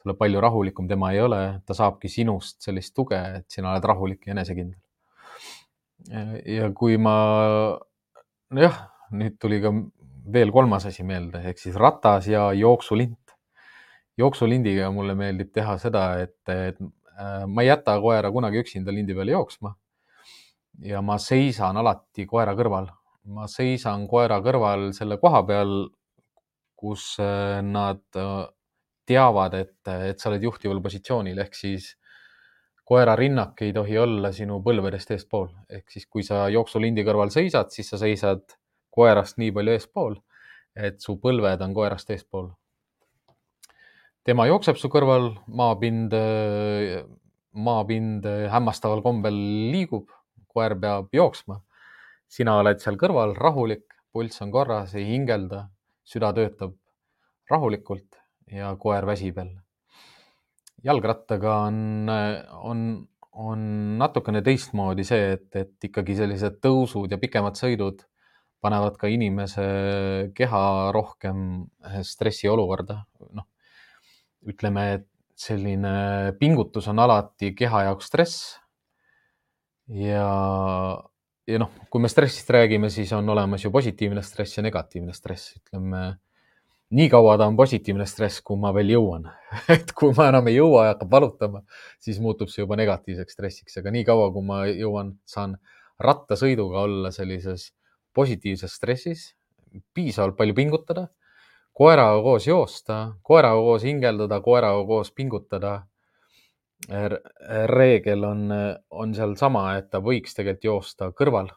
sa oled palju rahulikum, tema ei ole, ta saabki sinust sellist tuge, et sina oled rahulik ja enesekindel. ja kui ma, nojah, nüüd tuli ka veel kolmas asi meelde, ehk siis ratas ja jooksulint. jooksulindiga mulle meeldib teha seda, et, et äh, ma ei jäta koera kunagi üksinda lindi peale jooksma. ja ma seisan alati koera kõrval, ma seisan koera kõrval selle koha peal, kus äh, nad teavad, et, et sa oled juhtival positsioonil ehk siis koera rinnak ei tohi olla sinu põlvedest eespool, ehk siis kui sa jooksulindi kõrval seisad, siis sa seisad koerast nii palju eespool, et su põlved on koerast eespool. tema jookseb su kõrval, maapind, maapind hämmastaval kombel liigub, koer peab jooksma. sina oled seal kõrval rahulik, pulss on korras, ei hingelda, süda töötab rahulikult ja koer väsib jälle. jalgrattaga on, on, on natukene teistmoodi see, et, et ikkagi sellised tõusud ja pikemad sõidud panevad ka inimese keha rohkem stressiolukorda. noh, ütleme, et selline pingutus on alati keha jaoks stress. ja, ja noh, kui me stressist räägime, siis on olemas ju positiivne stress ja negatiivne stress, ütleme nii kaua ta on positiivne stress, kui ma veel jõuan et kui ma enam ei jõua ja hakkab valutama, siis muutub see juba negatiivseks stressiks, aga nii kaua, kui ma jõuan, saan rattasõiduga olla sellises positiivses stressis, piisavalt palju pingutada, koeraga koos joosta, koeraga koos hingeldada, koeraga koos pingutada. reegel on, on seal sama, et ta võiks tegelikult joosta kõrval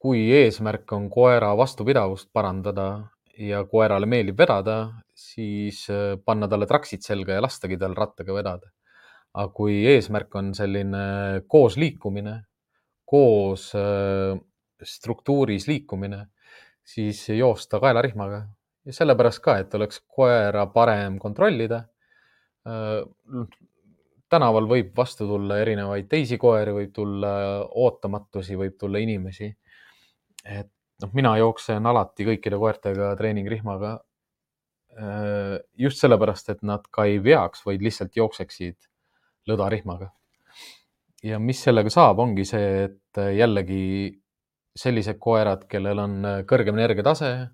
kui eesmärk on koera vastupidavust parandada ja koerale meeldib vedada, siis äh, panna talle traksid selga ja lastagi tal rattaga vedada. aga kui eesmärk on selline koos liikumine, koos äh, struktuuris liikumine, siis joosta kaelarihmaga ja sellepärast ka, et oleks koera parem kontrollida äh, tänaval võib vastu tulla erinevaid teisi koeri, võib tulla ootamatusi, võib tulla inimesi et noh, mina jooksen alati kõikide koertega treeningrihmaga. Äh, just sellepärast, et nad ka ei veaks, vaid lihtsalt jookseksid lõdarihmaga. ja mis sellega saab, ongi see, et jällegi sellised koerad, kellel on kõrgem energiatase,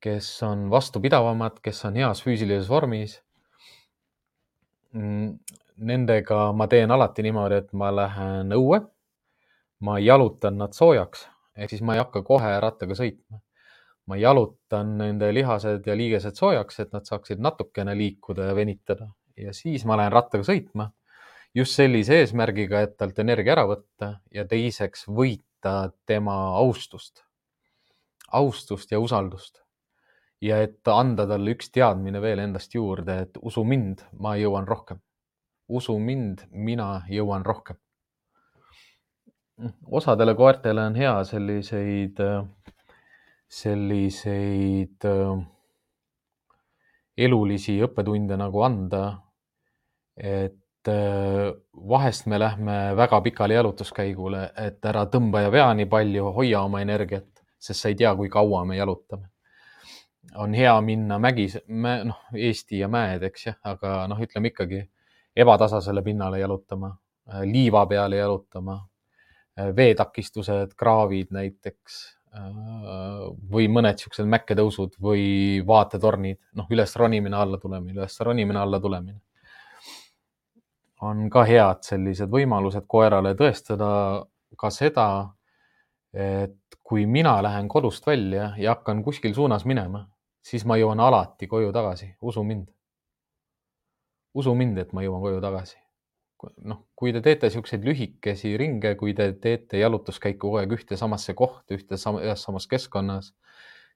kes on vastupidavamad, kes on heas füüsilises vormis. Mm, nendega ma teen alati niimoodi, et ma lähen õue, ma jalutan nad soojaks ehk siis ma ei hakka kohe rattaga sõitma. ma jalutan nende lihased ja liigesed soojaks, et nad saaksid natukene liikuda ja venitada ja siis ma lähen rattaga sõitma just sellise eesmärgiga, et talt energia ära võtta ja teiseks võita tema austust, austust ja usaldust. ja et anda talle üks teadmine veel endast juurde, et usu mind, ma jõuan rohkem. usu mind, mina jõuan rohkem osadele koertele on hea selliseid, selliseid äh, elulisi õppetunde nagu anda. et äh, vahest me lähme väga pikale jalutuskäigule, et ära tõmba ja vea nii palju, hoia oma energiat, sest sa ei tea, kui kaua me jalutame. on hea minna mägis, noh, Eesti ja mäed, eks jah, aga noh, ütleme ikkagi ebatasasele pinnale jalutama, liiva peale jalutama Äh, veetakistused, kraavid näiteks äh, või mõned siuksed mäkketõusud või vaatetornid, noh, üles ronimine, alla tulemine, üles ronimine, alla tulemine. on ka head sellised võimalused koerale tõestada ka seda, et kui mina lähen kodust välja ja hakkan kuskil suunas minema, siis ma jõuan alati koju tagasi, usu mind. usu mind, et ma jõuan koju tagasi. Noh, kui te teete niisuguseid lühikesi ringe, kui te teete jalutuskäiku kogu aeg ühte samasse kohta, ühte sama, ühes samas keskkonnas,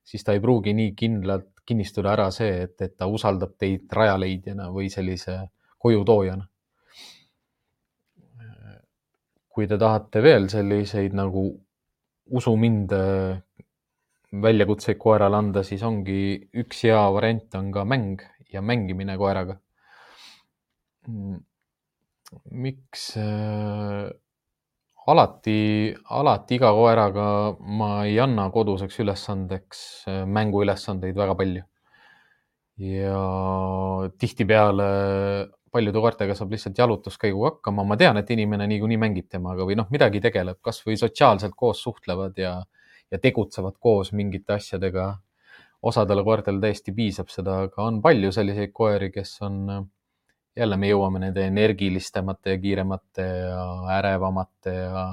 siis ta ei pruugi nii kindlalt kinnistuda ära see, et, et ta usaldab teid rajaleidjana või sellise kojutoojana kui te tahate veel selliseid nagu usu mind väljakutseid koerale anda, siis ongi üks hea variant on ka mäng ja mängimine koeraga. Miks äh, alati, alati iga koeraga ma ei anna koduseks ülesandeks äh, mänguülesandeid väga palju. ja tihtipeale paljude koertega saab lihtsalt jalutuskäiguga hakkama, ma tean, et inimene niikuinii mängib temaga või noh, midagi tegeleb, kasvõi sotsiaalselt koos suhtlevad ja, ja tegutsevad koos mingite asjadega. osadele koertele täiesti piisab seda, aga on palju selliseid koeri, kes on, jälle me jõuame nende energilistemate ja kiiremate ja ärevamate ja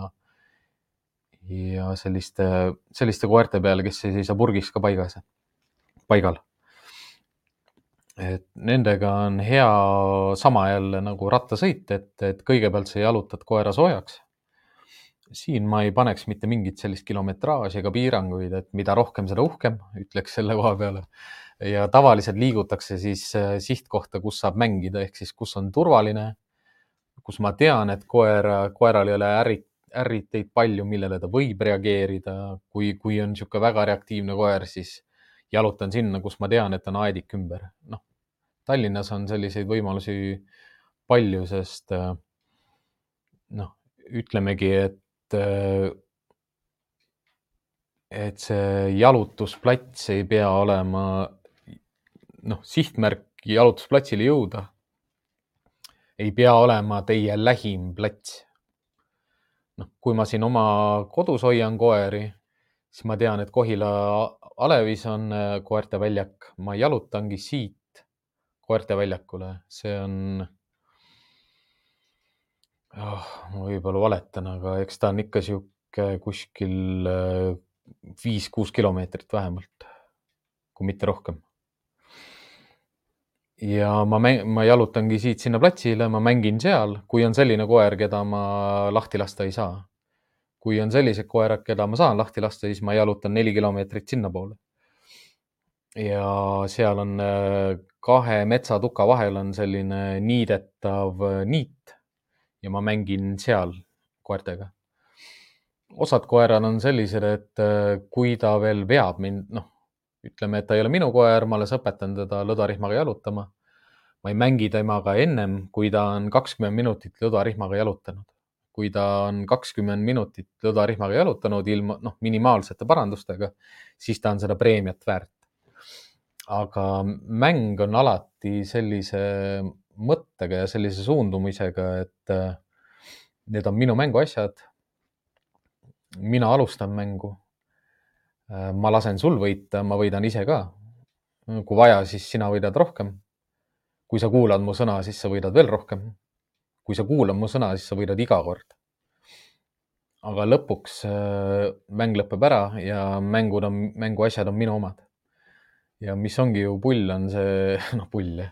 ja selliste, selliste koerte peale, kes ei seisa purgis ka paigas, paigal et nendega on hea sama jälle nagu rattasõit, et, et kõigepealt sa jalutad koera soojaks. siin ma ei paneks mitte mingit sellist kilometraaži ega piiranguid, et mida rohkem, seda uhkem, ütleks selle koha peale. Ja tavaliselt liigutakse siis äh, sihtkohta, kus saab mängida, ehk siis kus on turvaline, kus ma tean, et koer, koeral ei ole ärrit, ärriteid palju, millele ta võib reageerida. kui, kui on niisugune väga reaktiivne koer, siis jalutan sinna, kus ma tean, et on aedik ümber. noh, Tallinnas on selliseid võimalusi palju, sest äh, noh, ütlemegi, et äh, et see jalutusplats ei pea olema noh, sihtmärk jalutusplatsile jõuda ei pea olema teie lähim plats. noh, kui ma siin oma kodus hoian koeri, siis ma tean, et Kohila alevis on äh, koerte väljak, ma jalutangi siit koerteväljakule, see on oh,, ma võib-olla valetan, aga eks ta on ikka sihuke kuskil äh, viis-kuus kilomeetrit vähemalt, kui mitte rohkem. Ja ma, ma jalutangi siit sinna platsile, ma mängin seal, kui on selline koer, keda ma lahti lasta ei saa. kui on sellised koerad, keda ma saan lahti lasta, siis ma jalutan neli kilomeetrit sinnapoole ja seal on äh, kahe metsatuka vahel on selline niidetav äh, niit ja ma mängin seal koertega. osad koerad on sellised, et äh, kui ta veel veab mind, noh, ütleme, et ta ei ole minu koer, ma alles õpetan teda lõdarihmaga jalutama. ma ei mängi temaga ennem, kui ta on kakskümmend minutit lõdarihmaga jalutanud. kui ta on kakskümmend minutit lõdarihmaga jalutanud ilma, noh, minimaalsete parandustega, siis ta on seda preemiat väärt aga mäng on alati sellise mõttega ja sellise suundumisega, et äh, need on minu mänguasjad. mina alustan mängu. Äh, ma lasen sul võita, ma võidan ise ka. kui vaja, siis sina võidad rohkem. kui sa kuulad mu sõna, siis sa võidad veel rohkem. kui sa kuulad mu sõna, siis sa võidad iga kord. aga lõpuks äh, mäng lõpeb ära ja mängud on, mänguasjad on minu omad ja mis ongi ju pull, on see, noh, pull jah.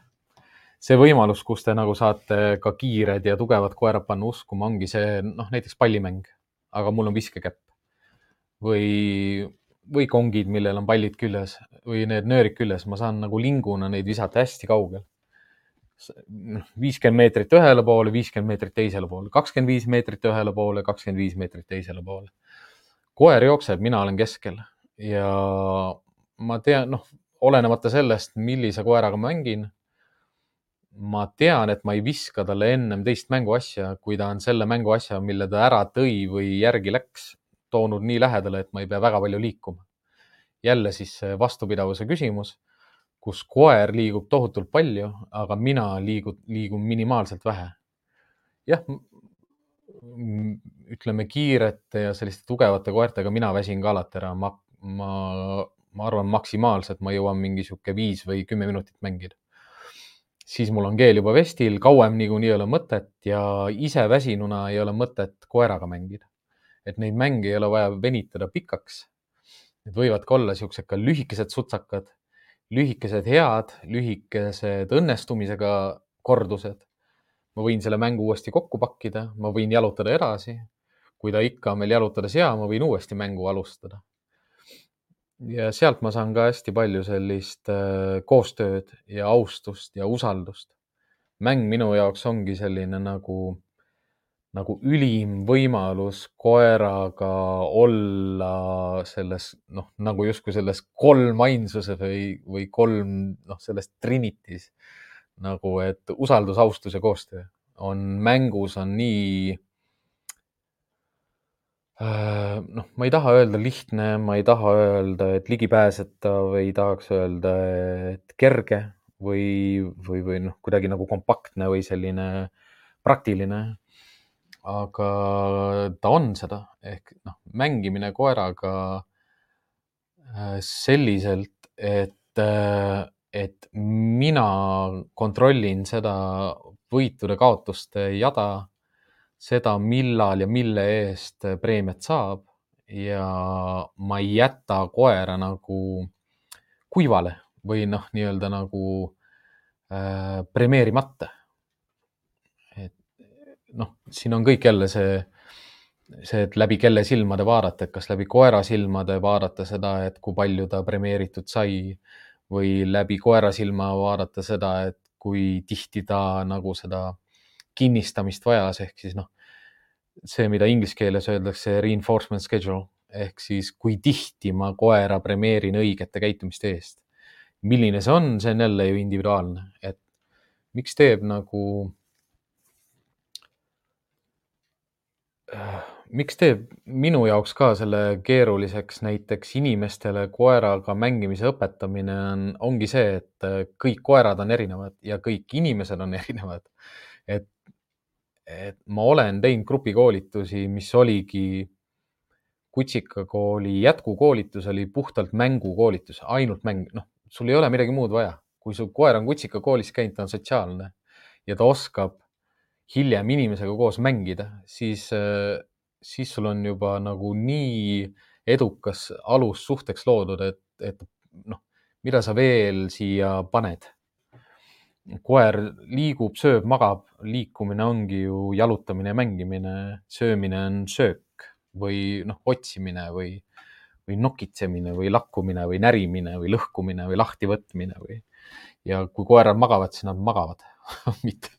see võimalus, kus te nagu saate ka kiired ja tugevad koerad panna uskuma, ongi see, noh, näiteks pallimäng, aga mul on viskekäpp või, või kongid, millel on pallid küljes või need nöörid küljes, ma saan nagu linguna neid visata hästi kaugel. noh, viiskümmend meetrit ühele poole, viiskümmend meetrit teisele poole, kakskümmend viis meetrit ühele poole, kakskümmend viis meetrit teisele poole. koer jookseb, mina olen keskel ja ma tean, noh, olenemata sellest, millise koeraga mängin. ma tean, et ma ei viska talle ennem teist mänguasja, kui ta on selle mänguasja, mille ta ära tõi või järgi läks, toonud nii lähedale, et ma ei pea väga palju liikuma. jälle siis vastupidavuse küsimus, kus koer liigub tohutult palju, aga mina liigun, liigun minimaalselt vähe. jah, ütleme kiirete ja selliste tugevate koertega mina väsin ka alati ära, ma, ma ma arvan, maksimaalselt ma jõuan mingi sihuke viis või kümme minutit mängida. siis mul on keel juba vestil, kauem niikuinii ei ole mõtet ja ise väsinuna ei ole mõtet koeraga mängida. Et neid mänge ei ole vaja venitada pikaks. Need võivad ka olla siuksed ka lühikesed sutsakad, lühikesed head, lühikesed õnnestumisega kordused. ma võin selle mängu uuesti kokku pakkida, ma võin jalutada edasi. kui ta ikka on veel jalutades hea, ma võin uuesti mängu alustada ja sealt ma saan ka hästi palju sellist äh, koostööd ja austust ja usaldust. mäng minu jaoks ongi selline nagu, nagu ülim võimalus koeraga olla selles, noh, nagu justkui selles kolmainsuses või, või kolm, noh, selles trinitis nagu, et usaldus, austus ja koostöö on mängus on nii Äh, noh, ma ei taha öelda lihtne, ma ei taha öelda, et ligipääsetav, ei tahaks öelda, et kerge või, või, või noh, kuidagi nagu kompaktne või selline praktiline. Aga ta on seda ehk noh, mängimine koeraga äh, selliselt, et, äh, et mina kontrollin seda võitude-kaotuste jada seda, millal ja mille eest preemiat saab ja ma ei jäta koera nagu kuivale või noh, nii-öelda nagu äh, premeerimata. Noh, siin on kõik jälle see, see, et läbi kelle silmade vaadata, et kas läbi koera silmade vaadata seda, et kui palju ta premeeritud sai või läbi koera silma vaadata seda, et kui tihti ta nagu seda kinnistamist vajas, ehk siis noh, see, mida inglise keeles öeldakse reinforcement schedule ehk siis kui tihti ma koera premeerin õigete käitumiste eest. milline see on, see on jälle ju individuaalne, et miks teeb nagu miks teeb minu jaoks ka selle keeruliseks näiteks inimestele koeraga mängimise õpetamine on, ongi see, et kõik koerad on erinevad ja kõik inimesed on erinevad. et et ma olen teinud grupikoolitusi, mis oligi kutsikakooli jätkukoolitus oli puhtalt mängukoolitus, ainult mäng, noh, sul ei ole midagi muud vaja. kui su koer on kutsikakoolis käinud, ta on sotsiaalne ja ta oskab hiljem inimesega koos mängida, siis, siis sul on juba nagu nii edukas alus suhteks loodud, et, et noh, mida sa veel siia paned koer liigub, sööb, magab, liikumine ongi ju jalutamine ja mängimine, söömine on söök või noh, otsimine või, või nokitsemine või lakkumine või närimine või lõhkumine või lahtivõtmine või. ja kui koerad magavad, siis nad magavad mitte,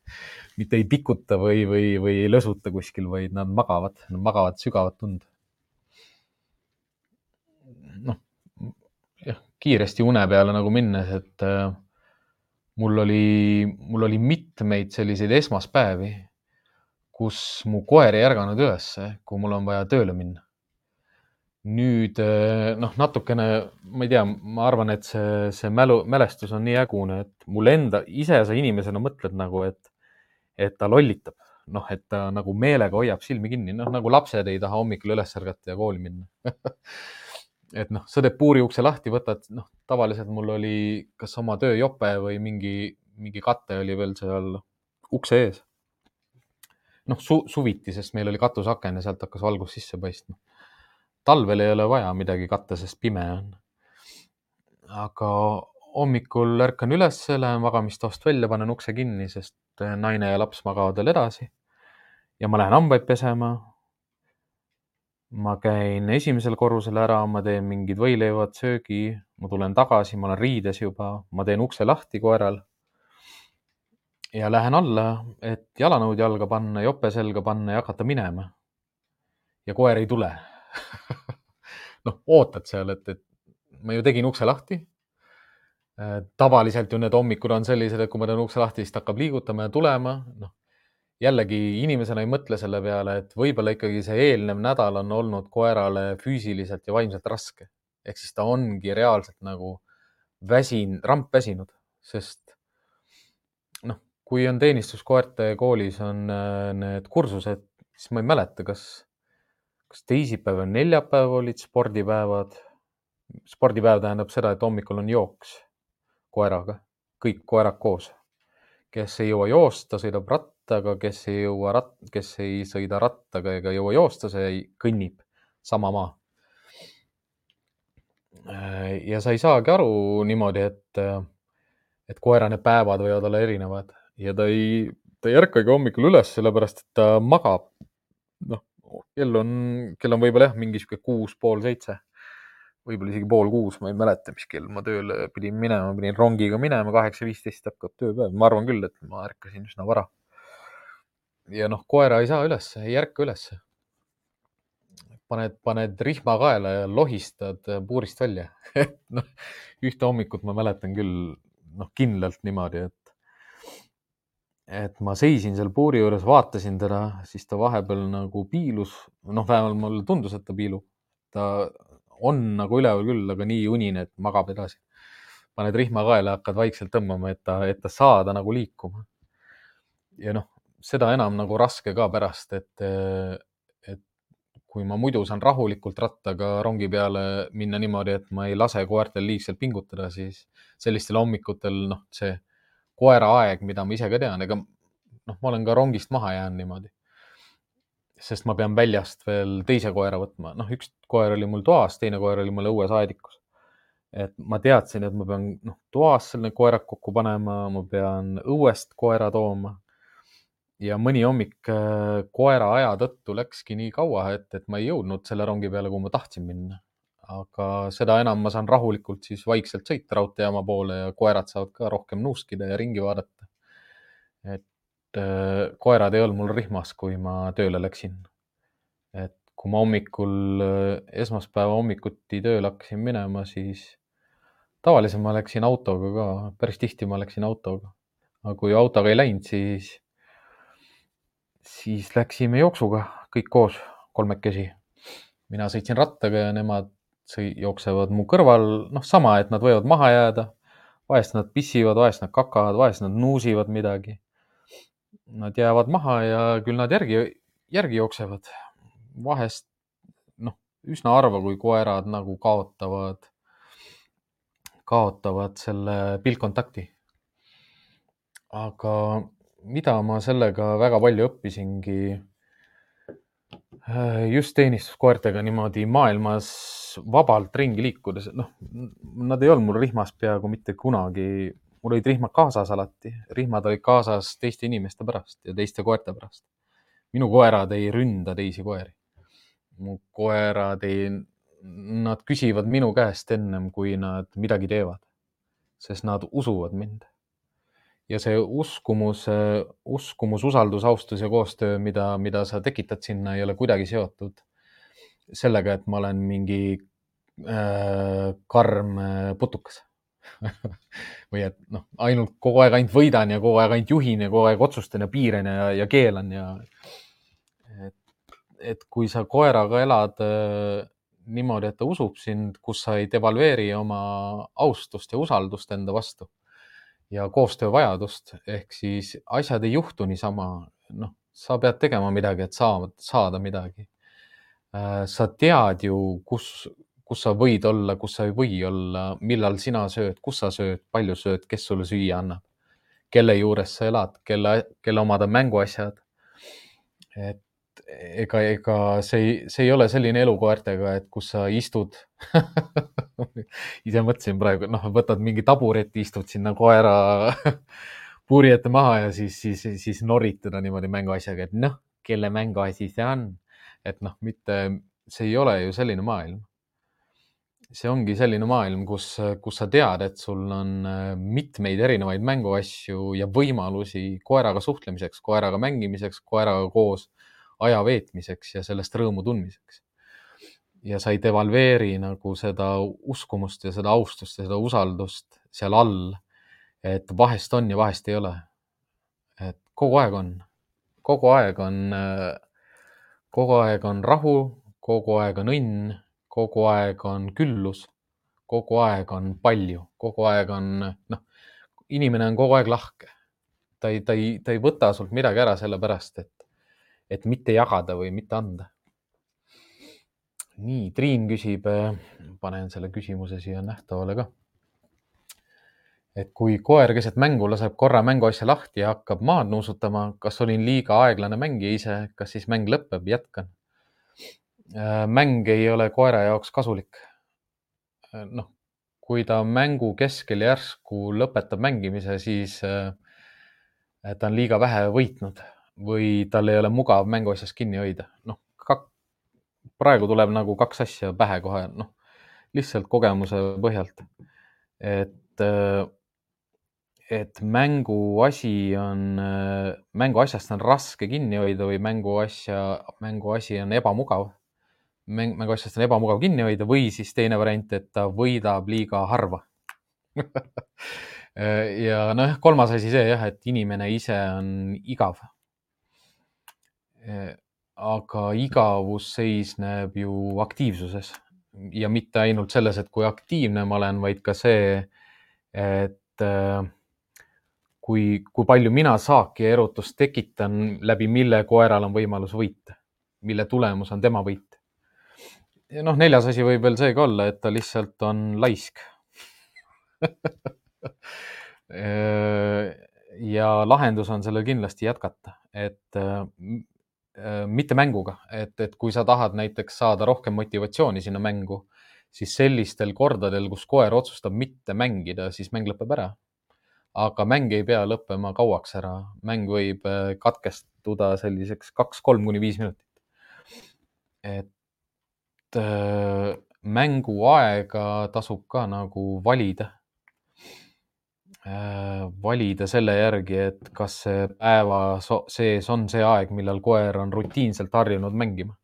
mitte ei pikuta või, või, või ei lõsuta kuskil, vaid nad magavad, nad magavad sügavat und. noh, jah, kiiresti une peale nagu minnes, et äh, mul oli, mul oli mitmeid selliseid esmaspäevi, kus mu koer ei ärganud ülesse, kui mul on vaja tööle minna. nüüd eh, noh, natukene, ma ei tea, ma arvan, et see, see mälu, mälestus on nii ägune, et mul enda, ise sa inimesena mõtled nagu, et, et ta lollitab, noh, et ta nagu meelega hoiab silmi kinni, noh nagu lapsed ei taha hommikul üles ärgata ja kooli minna et noh, sa teed puuri ukse lahti, võtad, noh, tavaliselt mul oli kas oma tööjope või mingi, mingi kate oli veel seal ukse ees. noh su, suviti, sest meil oli katuseaken ja sealt hakkas valgus sisse paistma. talvel ei ole vaja midagi katta, sest pime on. aga hommikul ärkan üles, lähen magamistoast välja, panen ukse kinni, sest naine ja laps magavad veel edasi. ja ma lähen hambaid pesema ma käin esimesel korrusel ära, ma teen mingid võileivad, söögi, ma tulen tagasi, ma olen riides juba, ma teen ukse lahti koeral. ja lähen alla, et jalanõud jalga panna, jope selga panna ja hakata minema. ja koer ei tule noh, ootad seal, et, et ma ju tegin ukse lahti. Tavaliselt ju need hommikud on sellised, et kui ma teen ukse lahti, siis ta hakkab liigutama ja tulema, noh jällegi inimesena ei mõtle selle peale, et võib-olla ikkagi see eelnev nädal on olnud koerale füüsiliselt ja vaimselt raske. ehk siis ta ongi reaalselt nagu väsin, rampväsinud, sest noh, kui on teenistuskoerte koolis on äh, need kursused, siis ma ei mäleta, kas, kas teisipäev ja neljapäev olid spordipäevad. spordipäev tähendab seda, et hommikul on jooks koeraga, kõik koerad koos. kes ei jõua joosta, sõidab rattaga kes ei jõua rat-, kes ei sõida rattaga ega jõua joosta, see kõnnib sama maa. ja sa ei saagi aru niimoodi, et, et koera need päevad võivad olla erinevad ja ta ei, ta ei ärkagi hommikul üles, sellepärast et ta magab. noh, kell on, kell on võib-olla jah, mingi sihuke kuus, pool seitse võib-olla isegi pool kuus, ma ei mäleta, mis kell ma tööle pidin minema, pidin rongiga minema, kaheksa viisteist hakkab tööpäev, ma arvan küll, et ma ärkasin üsna vara. ja noh, koera ei saa ülesse, ei ärka ülesse. paned, paned rihma kaela ja lohistad puurist välja noh, ühte hommikut ma mäletan küll, noh, kindlalt niimoodi, et et ma seisin seal puuri juures, vaatasin teda, siis ta vahepeal nagu piilus, noh, vähemalt mulle tundus, et ta piilub. ta on nagu üleval küll, aga nii unine, et magab edasi. paned rihma kaela, hakkad vaikselt tõmbama, et ta, et ta saada nagu liikuma. ja noh, seda enam nagu raske ka pärast, et, et kui ma muidu saan rahulikult rattaga rongi peale minna niimoodi, et ma ei lase koertel liigselt pingutada, siis sellistel hommikutel, noh, see koera aeg, mida ma ise ka tean, ega noh, ma olen ka rongist maha jäänud niimoodi sest ma pean väljast veel teise koera võtma, noh, üks koer oli mul toas, teine koer oli mul õues aedikus. et ma teadsin, et ma pean noh, toas selle koerad kokku panema, ma pean õuest koera tooma. ja mõni hommik äh, koera aja tõttu läkski nii kaua, et, et ma ei jõudnud selle rongi peale, kuhu ma tahtsin minna. aga seda enam ma saan rahulikult siis vaikselt sõita raudteejaama poole ja koerad saavad ka rohkem nuuskida ja ringi vaadata. et koerad ei olnud mul rihmas, kui ma tööle läksin. et kui ma hommikul, äh, esmaspäeva hommikuti tööle hakkasin minema, siis tavaliselt ma läksin autoga ka, päris tihti ma läksin autoga. aga kui autoga ei läinud, siis, siis läksime jooksuga kõik koos, kolmekesi. mina sõitsin rattaga ja nemad sõi-, jooksevad mu kõrval, noh, sama, et nad võivad maha jääda. vahest nad pissivad, vahest nad kakavad, vahest nad nuusivad midagi nad jäävad maha ja küll nad järgi, järgi jooksevad. vahest noh, üsna harva, kui koerad nagu kaotavad, kaotavad selle pilkkontakti. aga mida ma sellega väga palju õppisingi äh, just teenistuskoertega niimoodi maailmas vabalt ringi liikudes, noh, nad ei olnud mul rihmas peaaegu mitte kunagi mul olid rihmad kaasas alati, rihmad olid kaasas teiste inimeste pärast ja teiste koerte pärast. minu koerad ei ründa teisi koeri. mu koerad ei, nad küsivad minu käest ennem, kui nad midagi teevad, sest nad usuvad mind. ja see uskumus, uskumus, usaldus, austus ja koostöö, mida, mida sa tekitad sinna, ei ole kuidagi seotud sellega, et ma olen mingi äh, karm äh, putukas või et noh, ainult kogu aeg ainult võidan ja kogu aeg ainult juhin ja kogu aeg otsustan ja piiran ja, ja keelan ja et, et kui sa koeraga elad äh, niimoodi, et ta usub sind, kus sa ei devalveeri oma austust ja usaldust enda vastu ja koostöövajadust, ehk siis asjad ei juhtu niisama, noh, sa pead tegema midagi, et saada, saada midagi. Äh, sa tead ju, kus, kus sa võid olla, kus sa ei või olla, millal sina sööd, kus sa sööd, palju sööd, kes sulle süüa annab, kelle juures sa elad, kelle, kelle omad on mänguasjad. et ega, ega see ei, see ei ole selline elu koertega, et kus sa istud ise mõtlesin praegu, noh, võtad mingi tabureti, istud sinna koera puuri ette maha ja siis, siis, siis norid teda niimoodi mänguasjaga, et noh, kelle mänguasi see on. et noh, mitte, see ei ole ju selline maailm see ongi selline maailm, kus, kus sa tead, et sul on äh, mitmeid erinevaid mänguasju ja võimalusi koeraga suhtlemiseks, koeraga mängimiseks, koeraga koos aja veetmiseks ja sellest rõõmu tundmiseks. ja sa ei devalveeri nagu seda uskumust ja seda austust ja seda usaldust seal all. et vahest on ja vahest ei ole. et kogu aeg on, kogu aeg on, äh, kogu aeg on rahu, kogu aeg on õnn kogu aeg on küllus, kogu aeg on palju, kogu aeg on noh, inimene on kogu aeg lahke. ta ei, ta ei, ta ei võta sult midagi ära sellepärast, et, et mitte jagada või mitte anda. nii, Triin küsib, panen selle küsimuse siia nähtavale ka. et kui koer keset mängu laseb korra mänguasja lahti ja hakkab maad nuusutama, kas olin liiga aeglane mängija ise, kas siis mäng lõpeb, jätkan. Äh, mäng ei ole koera jaoks kasulik. Äh, noh, kui ta mängu keskel järsku lõpetab mängimise, siis äh, ta on liiga vähe võitnud või tal ei ole mugav mänguasjast kinni hoida. noh, praegu tuleb nagu kaks asja pähe kohe, noh, lihtsalt kogemuse põhjalt. et, et mänguasi on, mänguasjast on raske kinni hoida või mänguasja, mänguasi on ebamugav. Mäng, mänguasjast on ebamugav kinni hoida või siis teine variant, et ta võidab liiga harva. Ja noh, kolmas asi see jah, et inimene ise on igav. Aga igavus seisneb ju aktiivsuses. Ja mitte ainult selles, et kui aktiivne ma olen, vaid ka see, et äh, kui, kui palju mina saaki ja erutust tekitan, läbi mille koeral on võimalus võita, mille tulemus on tema võit. Ja noh, neljas asi võib veel see ka olla, et ta lihtsalt on laisk ja lahendus on sellel kindlasti jätkata, et äh, mitte mänguga, et, et kui sa tahad näiteks saada rohkem motivatsiooni sinna mängu, siis sellistel kordadel, kus koer otsustab mitte mängida, siis mäng lõpeb ära. aga mäng ei pea lõppema kauaks ära, mäng võib äh, katkestuda selliseks kaks-kolm kuni viis minutit. et mänguaega tasub ka nagu valida Äh, valida selle järgi, et kas see päeva sees on see aeg, millal koer on rutiinselt harjunud mängima.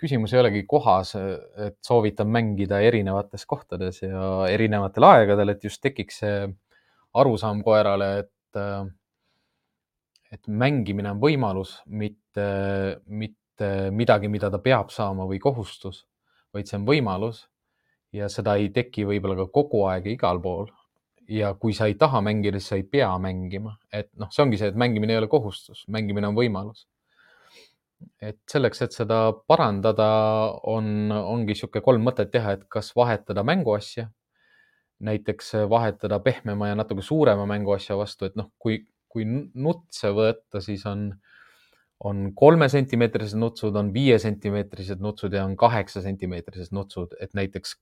küsimus ei olegi kohas, et soovitan mängida erinevates kohtades ja erinevatel aegadel, et just tekiks see arusaam koerale, et, et mängimine on võimalus, mitte, mitte midagi, mida ta peab saama või kohustus, vaid see on võimalus ja seda ei teki võib-olla ka kogu aeg igal pool ja kui sa ei taha mängida, siis sa ei pea mängima, et noh, see ongi see, et mängimine ei ole kohustus, mängimine on võimalus. et selleks, et seda parandada, on, ongi niisugune kolm mõtet teha, et kas vahetada mänguasja, näiteks vahetada pehmema ja natuke suurema mänguasja vastu, et noh, kui, kui nutse võtta, siis on, on kolmesentimeetrised nutsud, on viiesentimeetrised nutsud ja on kaheksasentimeetrised nutsud, et näiteks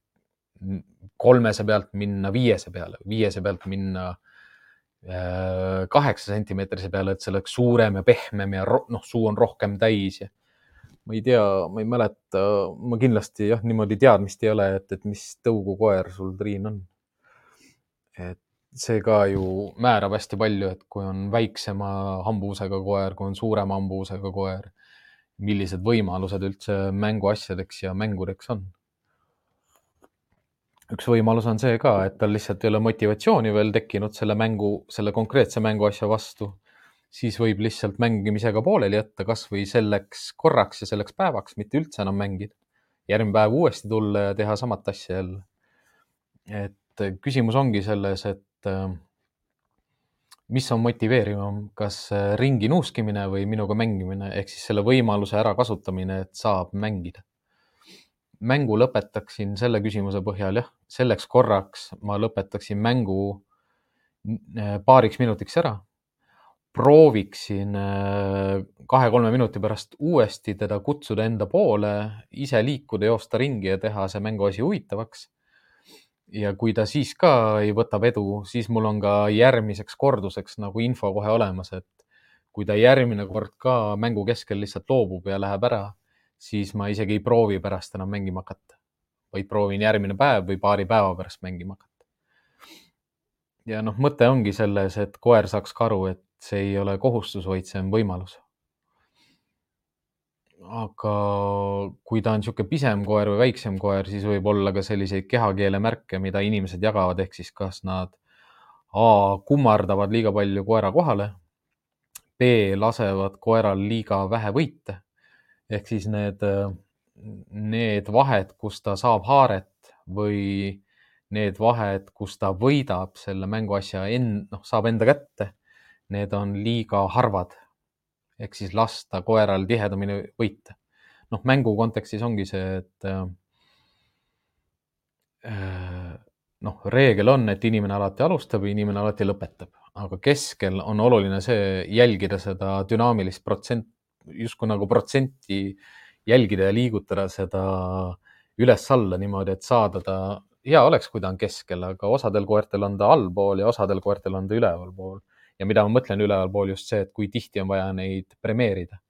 kolmese pealt minna viiese peale, viiese pealt minna äh, kaheksa sentimeetrise peale, et see oleks suurem ja pehmem ja noh, suu on rohkem täis ja ma ei tea, ma ei mäleta, ma kindlasti jah, niimoodi teadmist ei ole, et, et mis tõugukoer sul, Triin, on. et see ka ju määrab hästi palju, et kui on väiksema hambusega koer, kui on suurema hambusega koer, millised võimalused üldse mänguasjadeks ja mängudeks on üks võimalus on see ka, et tal lihtsalt ei ole motivatsiooni veel tekkinud selle mängu, selle konkreetse mänguasja vastu, siis võib lihtsalt mängimisega pooleli jätta kasvõi selleks korraks ja selleks päevaks, mitte üldse enam mängida. järgmine päev uuesti tulla ja teha samat asja jälle. et küsimus ongi selles, et äh, mis on motiveerivam, kas äh, ringi nuuskimine või minuga mängimine ehk siis selle võimaluse ärakasutamine, et saab mängida mängu lõpetaksin selle küsimuse põhjal, jah, selleks korraks ma lõpetaksin mängu äh, paariks minutiks ära. prooviksin kahe-kolme minuti pärast uuesti teda kutsuda enda poole, ise liikuda, joosta ringi ja teha see mänguasi huvitavaks. Ja kui ta siis ka ei võta vedu, siis mul on ka järgmiseks korduseks nagu info kohe olemas, et kui ta järgmine kord ka mängu keskel lihtsalt loobub ja läheb ära siis ma isegi ei proovi pärast enam mängima hakata, vaid proovin järgmine päev või paari päeva pärast mängima hakata. ja noh, mõte ongi selles, et koer saaks ka aru, et see ei ole kohustus, vaid see on võimalus. Aga kui ta on niisugune pisem koer või väiksem koer, siis võib olla ka selliseid kehakeele märke, mida inimesed jagavad, ehk siis kas nad A kummardavad liiga palju koera kohale, B lasevad koeral liiga vähe võite ehk siis need, need vahed, kus ta saab haaret või need vahed, kus ta võidab selle mänguasja end-, noh, saab enda kätte, need on liiga harvad. Ehk siis lasta koeral tihedamini võita. noh, mängu kontekstis ongi see, et äh, noh, reegel on, et inimene alati alustab ja inimene alati lõpetab, aga keskel on oluline see jälgida seda dünaamilist protsent, justkui nagu protsenti jälgida ja liigutada seda üles-alla niimoodi, et saada ta, hea oleks, kui ta on keskel, aga osadel koertel on ta allpool ja osadel koertel on ta ülevalpool. Ja mida ma mõtlen ülevalpool, just see, et kui tihti on vaja neid premeerida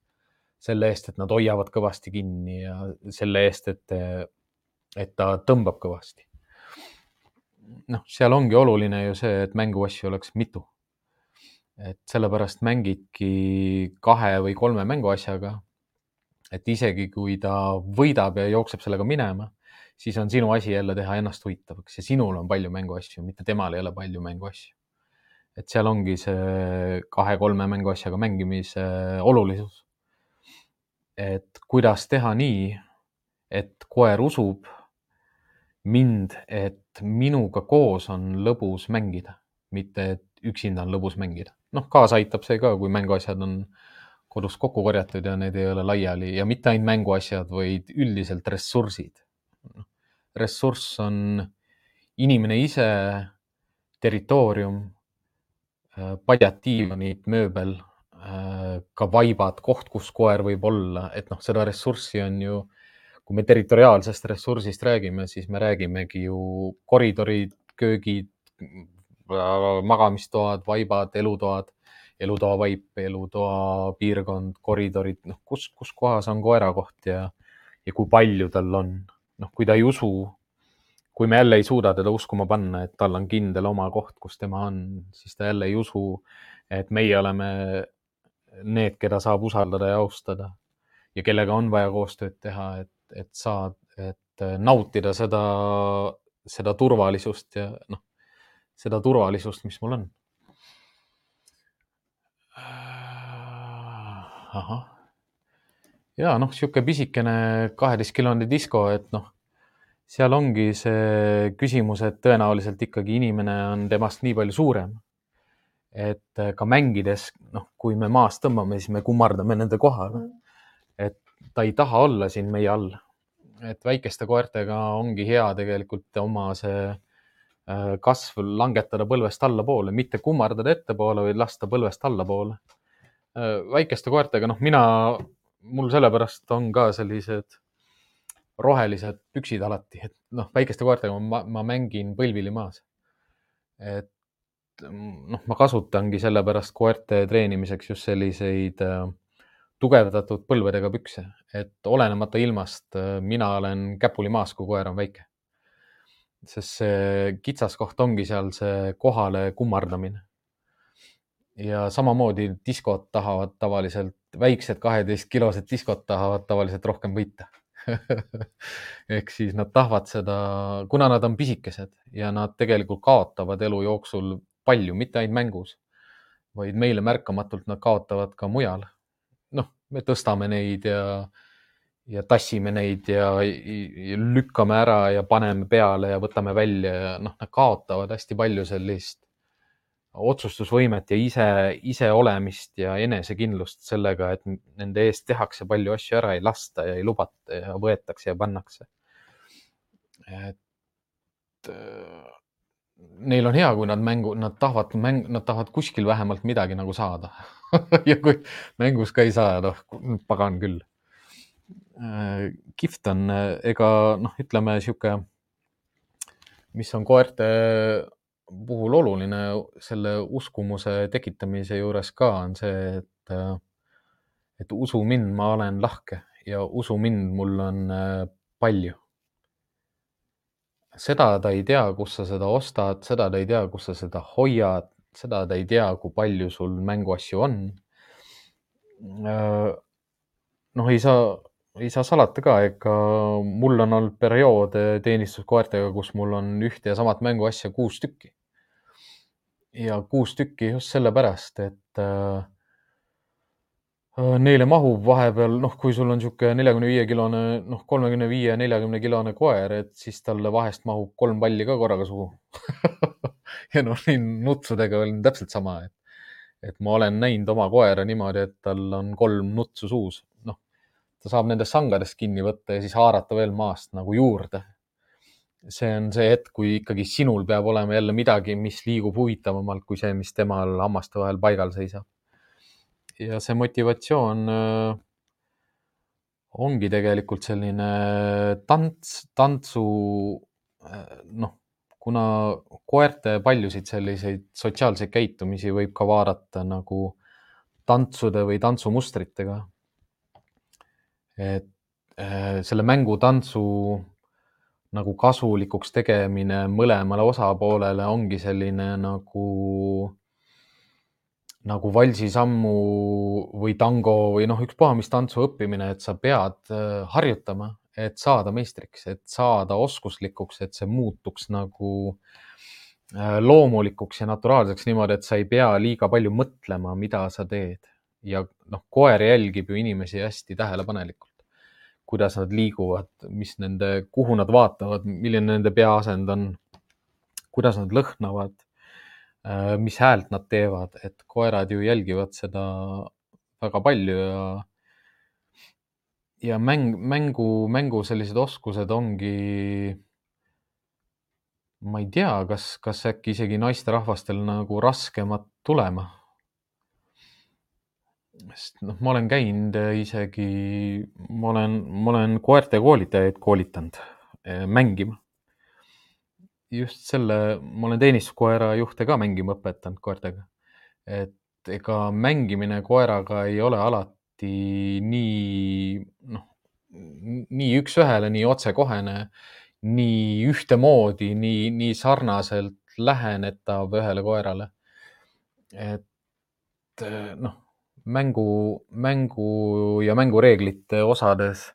selle eest, et nad hoiavad kõvasti kinni ja selle eest, et, et ta tõmbab kõvasti noh, seal ongi oluline ju see, et mänguasju oleks mitu. et sellepärast mängidki kahe või kolme mänguasjaga. et isegi kui ta võidab ja jookseb sellega minema, siis on sinu asi jälle teha ennast huvitavaks ja sinul on palju mänguasju, mitte temal ei ole palju mänguasju. Et seal ongi see kahe-kolme mänguasjaga mängimise olulisus. et kuidas teha nii, et koer usub mind, et minuga koos on lõbus mängida, mitte et üksinda on lõbus mängida. noh, kaasa aitab see ka, kui mänguasjad on kodus kokku korjatud ja need ei ole laiali ja mitte ainult mänguasjad, vaid üldiselt ressursid. ressurss on inimene ise, territoorium, äh, padjatiivanid, mööbel, äh, ka vaibad, koht, kus koer võib olla, et noh, seda ressurssi on ju kui me territoriaalsest ressursist räägime, siis me räägimegi ju koridorid, köögid, magamistoad, vaibad, elutoad, elutoa vaip, elutoa piirkond, koridorid, noh, kus, kus kohas on koera koht ja, ja kui palju tal on. noh, kui ta ei usu, kui me jälle ei suuda teda uskuma panna, et tal on kindel oma koht, kus tema on, siis ta jälle ei usu, et meie oleme need, keda saab usaldada ja austada ja kellega on vaja koostööd teha, et et saad, et äh, nautida seda, seda turvalisust ja noh, seda turvalisust, mis mul on. ahah. ja noh, niisugune pisikene kaheteistkilone disko, et noh, seal ongi see küsimus, et tõenäoliselt ikkagi inimene on temast nii palju suurem. et äh, ka mängides, noh, kui me maast tõmbame, siis me kummardame nende kohale. et ta ei taha olla siin meie all. et väikeste koertega ongi hea tegelikult oma see äh, kasv langetada põlvest allapoole, mitte kummardada ettepoole, vaid lasta põlvest allapoole. Äh, väikeste koertega, noh, mina, mul sellepärast on ka sellised rohelised püksid alati, et noh, väikeste koertega ma, ma mängin põlvili maas. et noh, ma kasutangi sellepärast koerte treenimiseks just selliseid äh, tugevdatud põlvedega pükse, et olenemata ilmast, äh, mina olen käpuli maas, kui koer on väike. sest see kitsaskoht ongi seal see kohale kummardamine. ja samamoodi diskod tahavad tavaliselt, väiksed kaheteistkilosed diskod tahavad tavaliselt rohkem võita ehk siis nad tahavad seda, kuna nad on pisikesed ja nad tegelikult kaotavad elu jooksul palju, mitte ainult mängus, vaid meile märkamatult nad kaotavad ka mujal. Noh, me tõstame neid ja, ja tassime neid ja, ja lükkame ära ja paneme peale ja võtame välja ja noh, nad kaotavad hästi palju sellist otsustusvõimet ja ise, iseolemist ja enesekindlust sellega, et nende eest tehakse palju asju ära, ei lasta ja ei lubata ja võetakse ja pannakse. et neil on hea, kui nad mängu, nad tahavad mäng, nad tahavad kuskil vähemalt midagi nagu saada ja kui mängus ka ei saa, noh, pagan küll. Äh, kihvt on, ega noh, ütleme sihuke, mis on koerte puhul oluline selle uskumuse tekitamise juures ka on see, et, et usu mind, ma olen lahke ja usu mind, mul on äh, palju seda ta ei tea, kus sa seda ostad, seda ta ei tea, kus sa seda hoiad, seda ta ei tea, kui palju sul mänguasju on. Äh, noh, ei saa, ei saa salata ka, ega mul on olnud perioode teenistuskoertega, kus mul on ühte ja samat mänguasja kuus tükki. Ja kuus tükki just sellepärast, et äh, Äh, neile mahub vahepeal, noh, kui sul on niisugune neljakümne viie kilone, noh, kolmekümne viie, neljakümne kilone koer, et siis talle vahest mahub kolm palli ka korraga suhu ja noh, nutsudega on täpselt sama, et, et ma olen näinud oma koera niimoodi, et tal on kolm nutsu suus, noh, ta saab nendest sangadest kinni võtta ja siis haarata veel maast nagu juurde. See on see hetk, kui ikkagi sinul peab olema jälle midagi, mis liigub huvitavamalt kui see, mis temal hammaste vahel paigal seisab. ja see motivatsioon äh, ongi tegelikult selline tants, tantsu, äh, noh, kuna koerte paljusid selliseid sotsiaalseid käitumisi võib ka vaadata nagu tantsude või tantsumustritega. et äh, selle mängu tantsu nagu kasulikuks tegemine mõlemale osapoolele ongi selline nagu, nagu valsisammu või tango või noh, ükspuha mis tantsu õppimine, et sa pead äh, harjutama, et saada meistriks, et saada oskuslikuks, et see muutuks nagu äh, loomulikuks ja naturaalseks niimoodi, et sa ei pea liiga palju mõtlema, mida sa teed. ja noh, koer jälgib ju inimesi hästi tähelepanelikult kuidas nad liiguvad, mis nende, kuhu nad vaatavad, milline nende peaasend on, kuidas nad lõhnavad, äh, mis häält nad teevad, et koerad ju jälgivad seda väga palju ja ja mäng, mängu, mängu sellised oskused ongi, ma ei tea, kas, kas äkki isegi naisterahvastel nagu raskemad tulema sest noh, ma olen käinud äh, isegi, ma olen, ma olen koerte koolitajaid koolitanud äh, mängima. just selle, ma olen teenistuskoera juhte ka mängima õpetanud koertega. et ega mängimine koeraga ei ole alati nii, noh, nii üks-ühele, nii otsekohene, nii ühtemoodi, nii, nii sarnaselt lähenetav ühele koerale. et noh mängu, mängu ja mängureeglite osades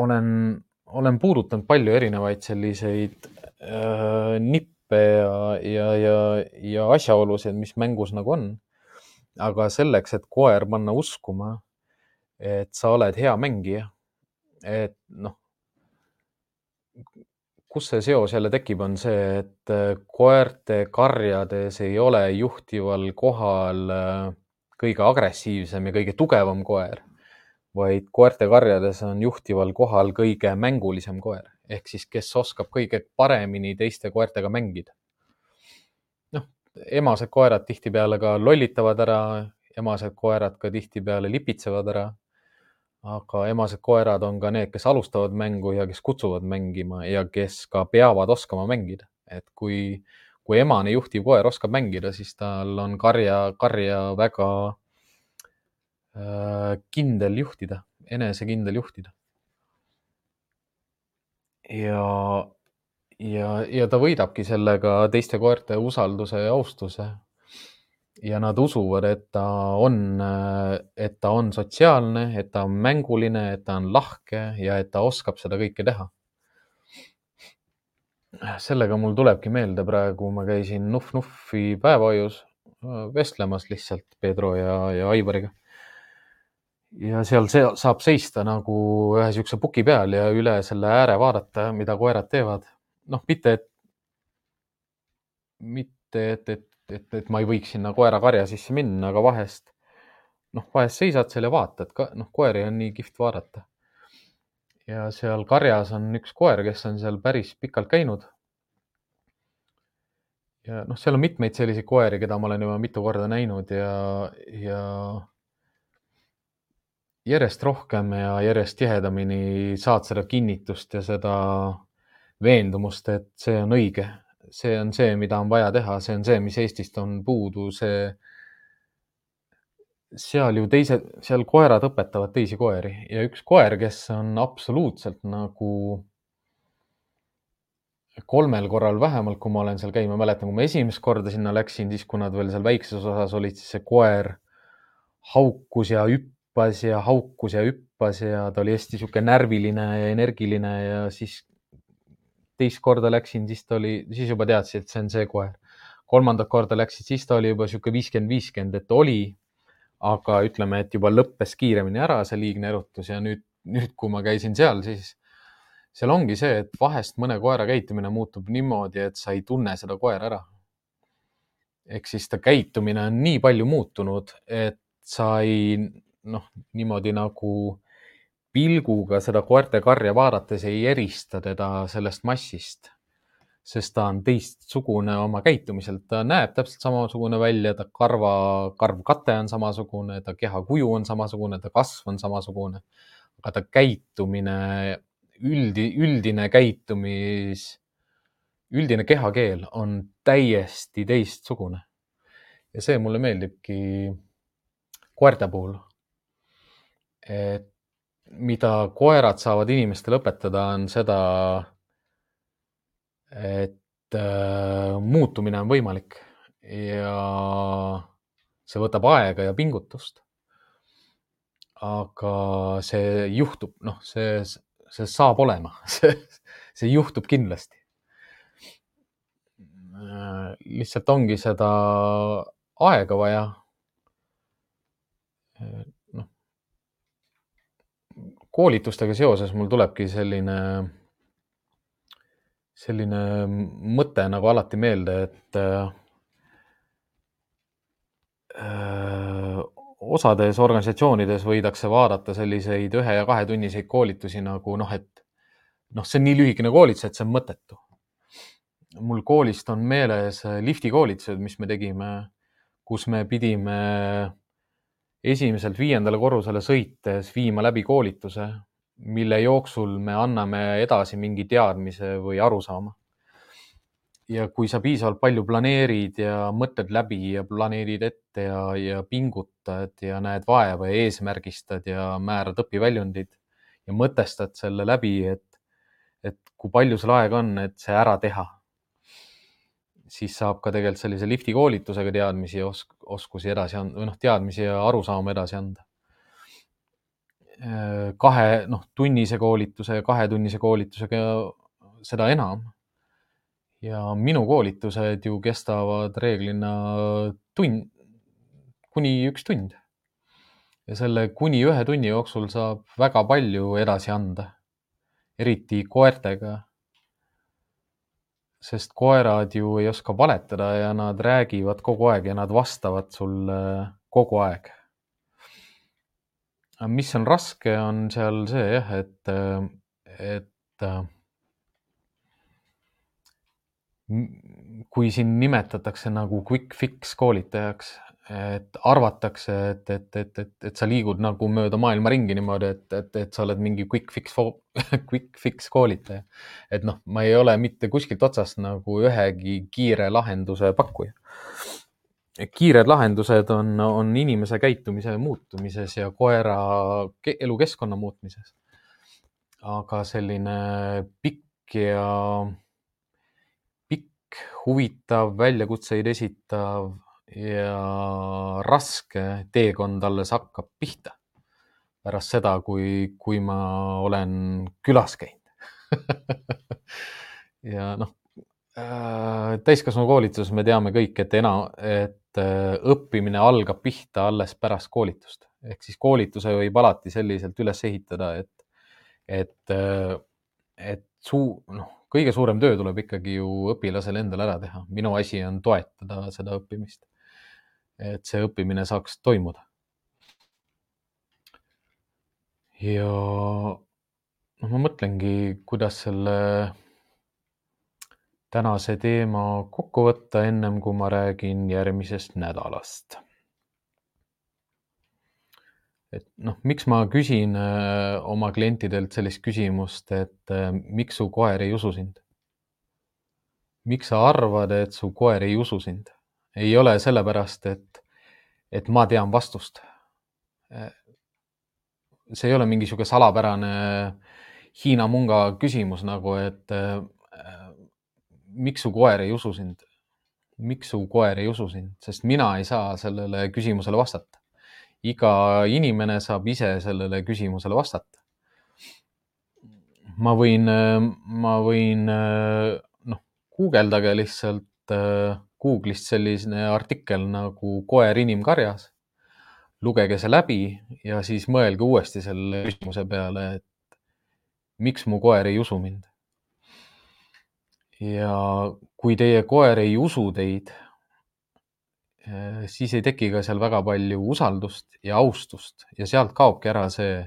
olen, olen puudutanud palju erinevaid selliseid äh, nippe ja, ja, ja, ja asjaolusid, mis mängus nagu on. aga selleks, et koer panna uskuma, et sa oled hea mängija, et noh, kus see seos jälle tekib, on see, et äh, koerte karjades ei ole juhtival kohal äh, kõige agressiivsem ja kõige tugevam koer, vaid koerte karjades on juhtival kohal kõige mängulisem koer ehk siis, kes oskab kõige paremini teiste koertega mängida. noh, emased koerad tihtipeale ka lollitavad ära, emased koerad ka tihtipeale lipitsevad ära aga emased koerad on ka need, kes alustavad mängu ja kes kutsuvad mängima ja kes ka peavad oskama mängida, et kui, kui emane juhtiv koer oskab mängida, siis tal on karja, karja väga äh, kindel juhtida, enesekindel juhtida. ja, ja, ja ta võidabki sellega teiste koerte usalduse ja austuse ja nad usuvad, et ta on, et ta on sotsiaalne, et ta on mänguline, et ta on lahke ja et ta oskab seda kõike teha. sellega mul tulebki meelde praegu, ma käisin Nuff-Nuffi päevahoius vestlemas lihtsalt Pedro ja, ja Aivariga. ja seal see, saab seista nagu ühe niisuguse puki peal ja üle selle ääre vaadata, mida koerad teevad. noh, mitte et, mitte et, et et, et ma ei võiks sinna koera karja sisse minna, aga vahest noh, vahest seisad seal ja vaatad ka, noh, koeri on nii kihvt vaadata. ja seal karjas on üks koer, kes on seal päris pikalt käinud. ja noh, seal on mitmeid selliseid koeri, keda ma olen juba mitu korda näinud ja, ja järjest rohkem ja järjest tihedamini saad seda kinnitust ja seda veendumust, et see on õige, see on see, mida on vaja teha, see on see, mis Eestist on puudu, see, seal ju teised, seal koerad õpetavad teisi koeri ja üks koer, kes on absoluutselt nagu kolmel korral vähemalt, kui ma olen seal käima, mäletan, kui ma esimest korda sinna läksin, siis kui nad veel seal väikses osas olid, siis see koer haukus ja hüppas ja haukus ja hüppas ja ta oli hästi niisugune närviline ja energiline ja siis teist korda läksin, siis ta oli, siis juba teadsin, et see on see koer. kolmandat korda läksid, siis ta oli juba niisugune viiskümmend, viiskümmend, et oli, aga ütleme, et juba lõppes kiiremini ära see liigne erutus ja nüüd, nüüd, kui ma käisin seal, siis seal ongi see, et vahest mõne koera käitumine muutub niimoodi, et sa ei tunne seda koera ära. ehk siis ta käitumine on nii palju muutunud, et sa ei noh, niimoodi nagu pilguga seda koerte karja vaadates ei erista teda sellest massist, sest ta on teistsugune oma käitumiselt, ta näeb täpselt samasugune välja, ta karva, karvkate on samasugune, ta kehakuju on samasugune, ta kasv on samasugune, aga ta käitumine, üldi, üldine käitumis, üldine kehakeel on täiesti teistsugune. ja see mulle meeldibki koerte puhul. et mida koerad saavad inimestele õpetada, on seda, et äh, muutumine on võimalik ja see võtab aega ja pingutust. aga see juhtub, noh, see, see saab olema, see, see juhtub kindlasti. Äh, lihtsalt ongi seda aega vaja koolitustega seoses mul tulebki selline, selline mõte nagu alati meelde, et äh, osades organisatsioonides võidakse vaadata selliseid ühe ja kahetunniseid koolitusi nagu noh, et noh, see on nii lühikene koolitus, et see on mõttetu. mul koolist on meeles lifti koolitused, mis me tegime, kus me pidime esimeselt viiendale korrusele sõites viima läbi koolituse, mille jooksul me anname edasi mingi teadmise või arusaama. ja kui sa piisavalt palju planeerid ja mõtled läbi ja planeerid ette ja, ja pingutad ja näed vaeva ja eesmärgistad ja määrad õpiväljundid ja mõtestad selle läbi, et, et kui palju sul aega on, et see ära teha siis saab ka tegelikult sellise lifti koolitusega teadmisi ja osk oskusi edasi anda või noh, teadmisi ja arusaama edasi anda. kahe, noh, tunnise koolituse ja kahetunnise koolitusega seda enam. ja minu koolitused ju kestavad reeglina tund, kuni üks tund. ja selle kuni ühe tunni jooksul saab väga palju edasi anda, eriti koertega sest koerad ju ei oska valetada ja nad räägivad kogu aeg ja nad vastavad sulle kogu aeg. mis on raske, on seal see jah, et, et kui sind nimetatakse nagu quick fix koolitajaks, et arvatakse, et, et, et, et, et sa liigud nagu mööda maailma ringi niimoodi, et, et, et sa oled mingi quick fix, quick fix koolitaja. et noh, ma ei ole mitte kuskilt otsast nagu ühegi kiire lahenduse pakkuja. kiired lahendused on, on inimese käitumise muutumises ja koera elukeskkonna muutmises. aga selline pikk ja pikk, huvitav, väljakutseid esitav ja raske teekond alles hakkab pihta pärast seda, kui, kui ma olen külas käinud. Ja noh äh,, täiskasvanukoolituses me teame kõik, et ena, et äh, õppimine algab pihta alles pärast koolitust. Ehk siis koolituse võib alati selliselt üles ehitada, et, et, äh, et suu, noh, kõige suurem töö tuleb ikkagi ju õpilasel endal ära teha. minu asi on toetada seda õppimist et see õppimine saaks toimuda. ja noh, ma mõtlengi, kuidas selle tänase teema kokku võtta, ennem kui ma räägin järgmisest nädalast. et noh, miks ma küsin äh, oma klientidelt sellist küsimust, et äh, miks su koer ei usu sind? miks sa arvad, et su koer ei usu sind? Ei ole sellepärast, et, et ma tean vastust. see ei ole mingi niisugune salapärane Hiina munga küsimus nagu, et miks su koer ei usu sind? miks su koer ei usu sind, sest mina ei saa sellele küsimusele vastata. iga inimene saab ise sellele küsimusele vastata. ma võin, ma võin noh, guugeldage lihtsalt Google'ist selline artikkel nagu Koer inimkarjas. lugege see läbi ja siis mõelge uuesti selle küsimuse peale, et miks mu koer ei usu mind. ja kui teie koer ei usu teid, eh, siis ei teki ka seal väga palju usaldust ja austust ja sealt kaobki ära see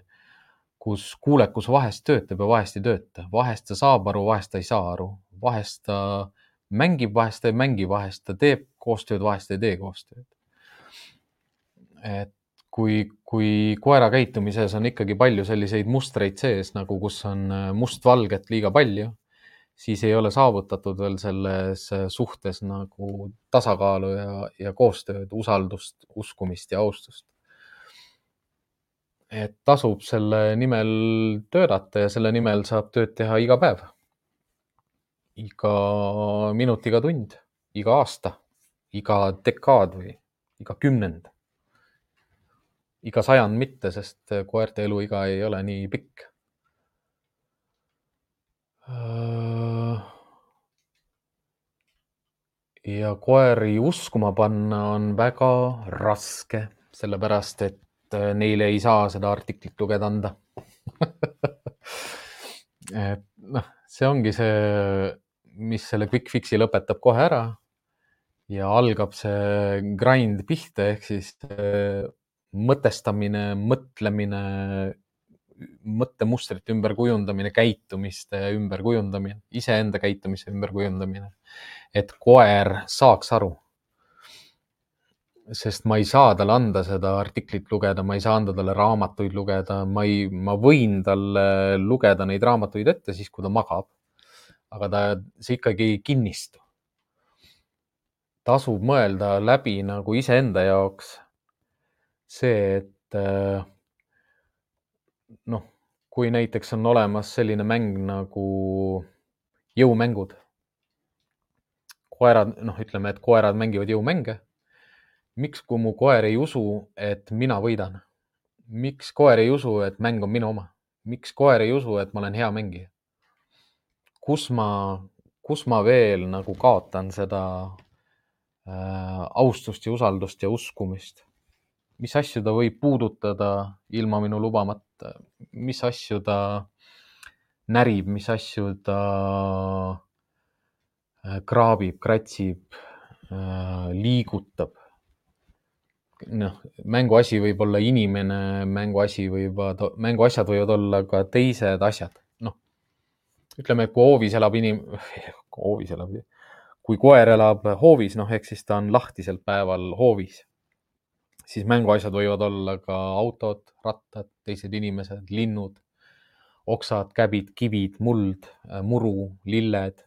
kus kuulekus vahest töötab ja vahest ei tööta, vahest ta saab aru, vahest ta ei saa aru, vahest ta mängib, vahest ta ei mängi, vahest ta teeb koostööd, vahest ei tee koostööd. et kui, kui koera käitumises on ikkagi palju selliseid mustreid sees nagu, kus on mustvalget liiga palju, siis ei ole saavutatud veel selles suhtes nagu tasakaalu ja, ja koostööd, usaldust, uskumist ja austust et tasub selle nimel töötada ja selle nimel saab tööd teha iga päev. Iga minut, iga tund, iga aasta, iga dekaad või iga kümnend. iga sajand mitte, sest koerte eluiga ei ole nii pikk. ja koeri uskuma panna on väga raske, sellepärast et äh, neile ei saa seda artiklit lugeda anda et noh, see ongi see, mis selle quick fix'i lõpetab kohe ära ja algab see grind pihta ehk siis äh, mõtestamine, mõtlemine, mõttemustrite ümberkujundamine, käitumiste ümberkujundamine, iseenda käitumise ümberkujundamine. et koer saaks aru sest ma ei saa talle anda seda artiklit lugeda, ma ei saa anda talle raamatuid lugeda, ma ei, ma võin talle lugeda neid raamatuid ette siis, kui ta magab. Aga ta, see ikkagi ei kinnistu. tasub mõelda läbi nagu iseenda jaoks see, et äh, noh, kui näiteks on olemas selline mäng nagu jõumängud. koerad, noh, ütleme, et koerad mängivad jõumänge miks, kui mu koer ei usu, et mina võidan? miks koer ei usu, et mäng on minu oma? miks koer ei usu, et ma olen hea mängija? Kus ma, kus ma veel nagu kaotan seda äh, austust ja usaldust ja uskumist? mis asju ta võib puudutada ilma minu lubamata, mis asju ta närib, mis asju ta äh, kraabib, kratsib, äh, liigutab noh, mänguasi võib olla inimene, mänguasi võivad, mänguasjad võivad olla ka teised asjad. Ütleme, kui hoovis elab inim-, hoovis elab, kui koer elab hoovis, noh, ehk siis ta on lahtisel päeval hoovis, siis mänguasjad võivad olla ka autod, rattad, teised inimesed, linnud, oksad, käbid, kivid, muld, muru, lilled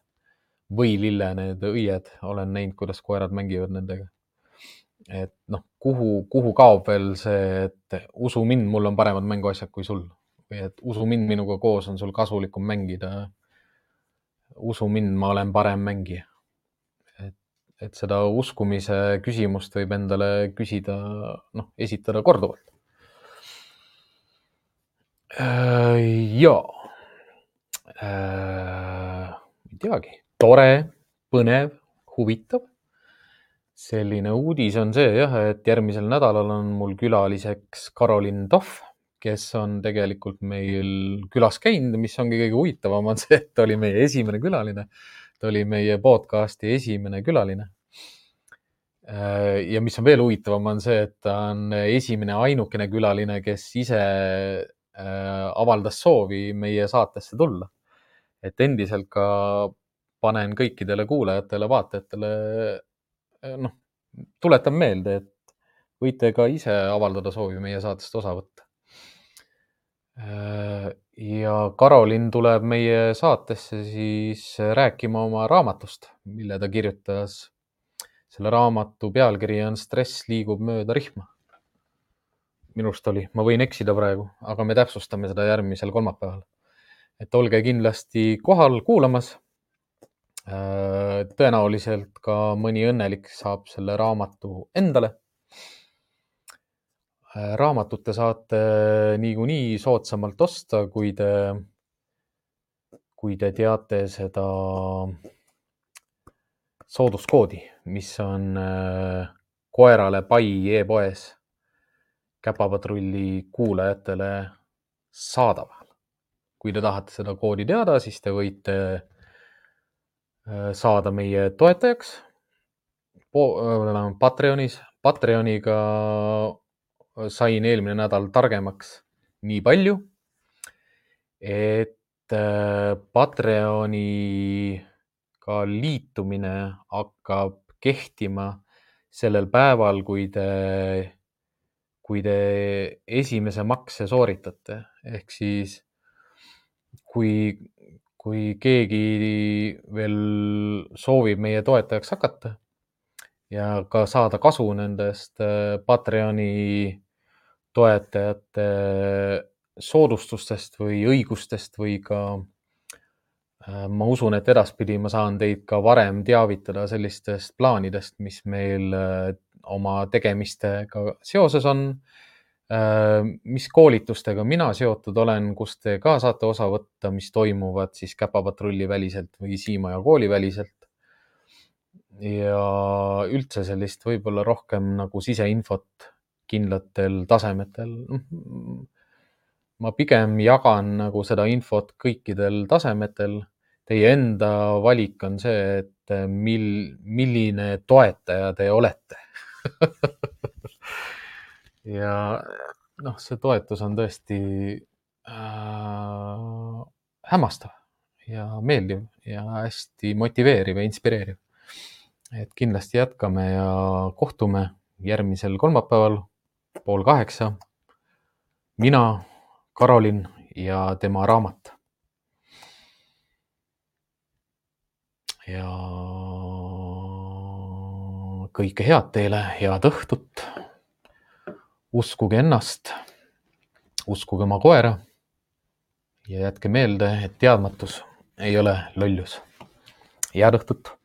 või lille need õied, olen näinud, kuidas koerad mängivad nendega. Et noh, kuhu, kuhu kaob veel see, et usu mind, mul on paremad mänguasjad kui sul. Või et usu mind, minuga koos on sul kasulikum mängida. Usu mind, ma olen parem mängija. et, et seda uskumise küsimust võib endale küsida, noh, esitada korduvalt. Äh, ja, äh, ei teagi, tore, põnev, huvitav selline uudis on see jah, et järgmisel nädalal on mul külaliseks Karolin Tohv, kes on tegelikult meil külas käinud, mis ongi kõige huvitavam, on see, et ta oli meie esimene külaline. ta oli meie podcast'i esimene külaline. Äh, ja mis on veel huvitavam, on see, et ta on esimene ainukene külaline, kes ise äh, avaldas soovi meie saatesse tulla. et endiselt ka panen kõikidele kuulajatele-vaatajatele Äh, noh, tuletan meelde, et võite ka ise avaldada soovi meie saatest osa võtta. Äh, ja Karolin tuleb meie saatesse siis rääkima oma raamatust, mille ta kirjutas. selle raamatu pealkiri on Stress liigub mööda rihma. minu arust oli, ma võin eksida praegu, aga me täpsustame seda järgmisel kolmapäeval. et olge kindlasti kohal kuulamas Äh, tõenäoliselt ka mõni õnnelik saab selle raamatu endale. Raamatut te saate niikuinii soodsamalt osta, kui te, kui te teate seda sooduskoodi, mis on äh, koerale pai e-poes käpapatrulli kuulajatele saadaval. kui te tahate seda koodi teada, siis te võite Äh, saada meie toetajaks Patreonis. Patreoniga sain eelmine nädal targemaks nii palju, et äh, Patreoniga liitumine hakkab kehtima sellel päeval, kui te, kui te esimese makse sooritate, ehk siis kui, kui keegi veel soovib meie toetajaks hakata ja ka saada kasu nendest äh, Patreoni toetajate soodustustest või õigustest või ka äh, ma usun, et edaspidi ma saan teid ka varem teavitada sellistest plaanidest, mis meil äh, oma tegemistega seoses on Äh, mis koolitustega mina seotud olen, kus te ka saate osa võtta, mis toimuvad siis Käpapatrulli väliselt või Siimaja kooli väliselt. ja üldse sellist võib-olla rohkem nagu siseinfot kindlatel tasemetel. ma pigem jagan nagu seda infot kõikidel tasemetel. Teie enda valik on see, et mil, milline toetaja te olete ja noh, see toetus on tõesti äh, hämmastav ja meeldiv ja hästi motiveeriv ja inspireeriv. et kindlasti jätkame ja kohtume järgmisel kolmapäeval pool kaheksa. mina, Karolin ja tema raamat. ja kõike head teile, head õhtut uskuge ennast, uskuge oma koera ja jätke meelde, et teadmatus ei ole lollus. head õhtut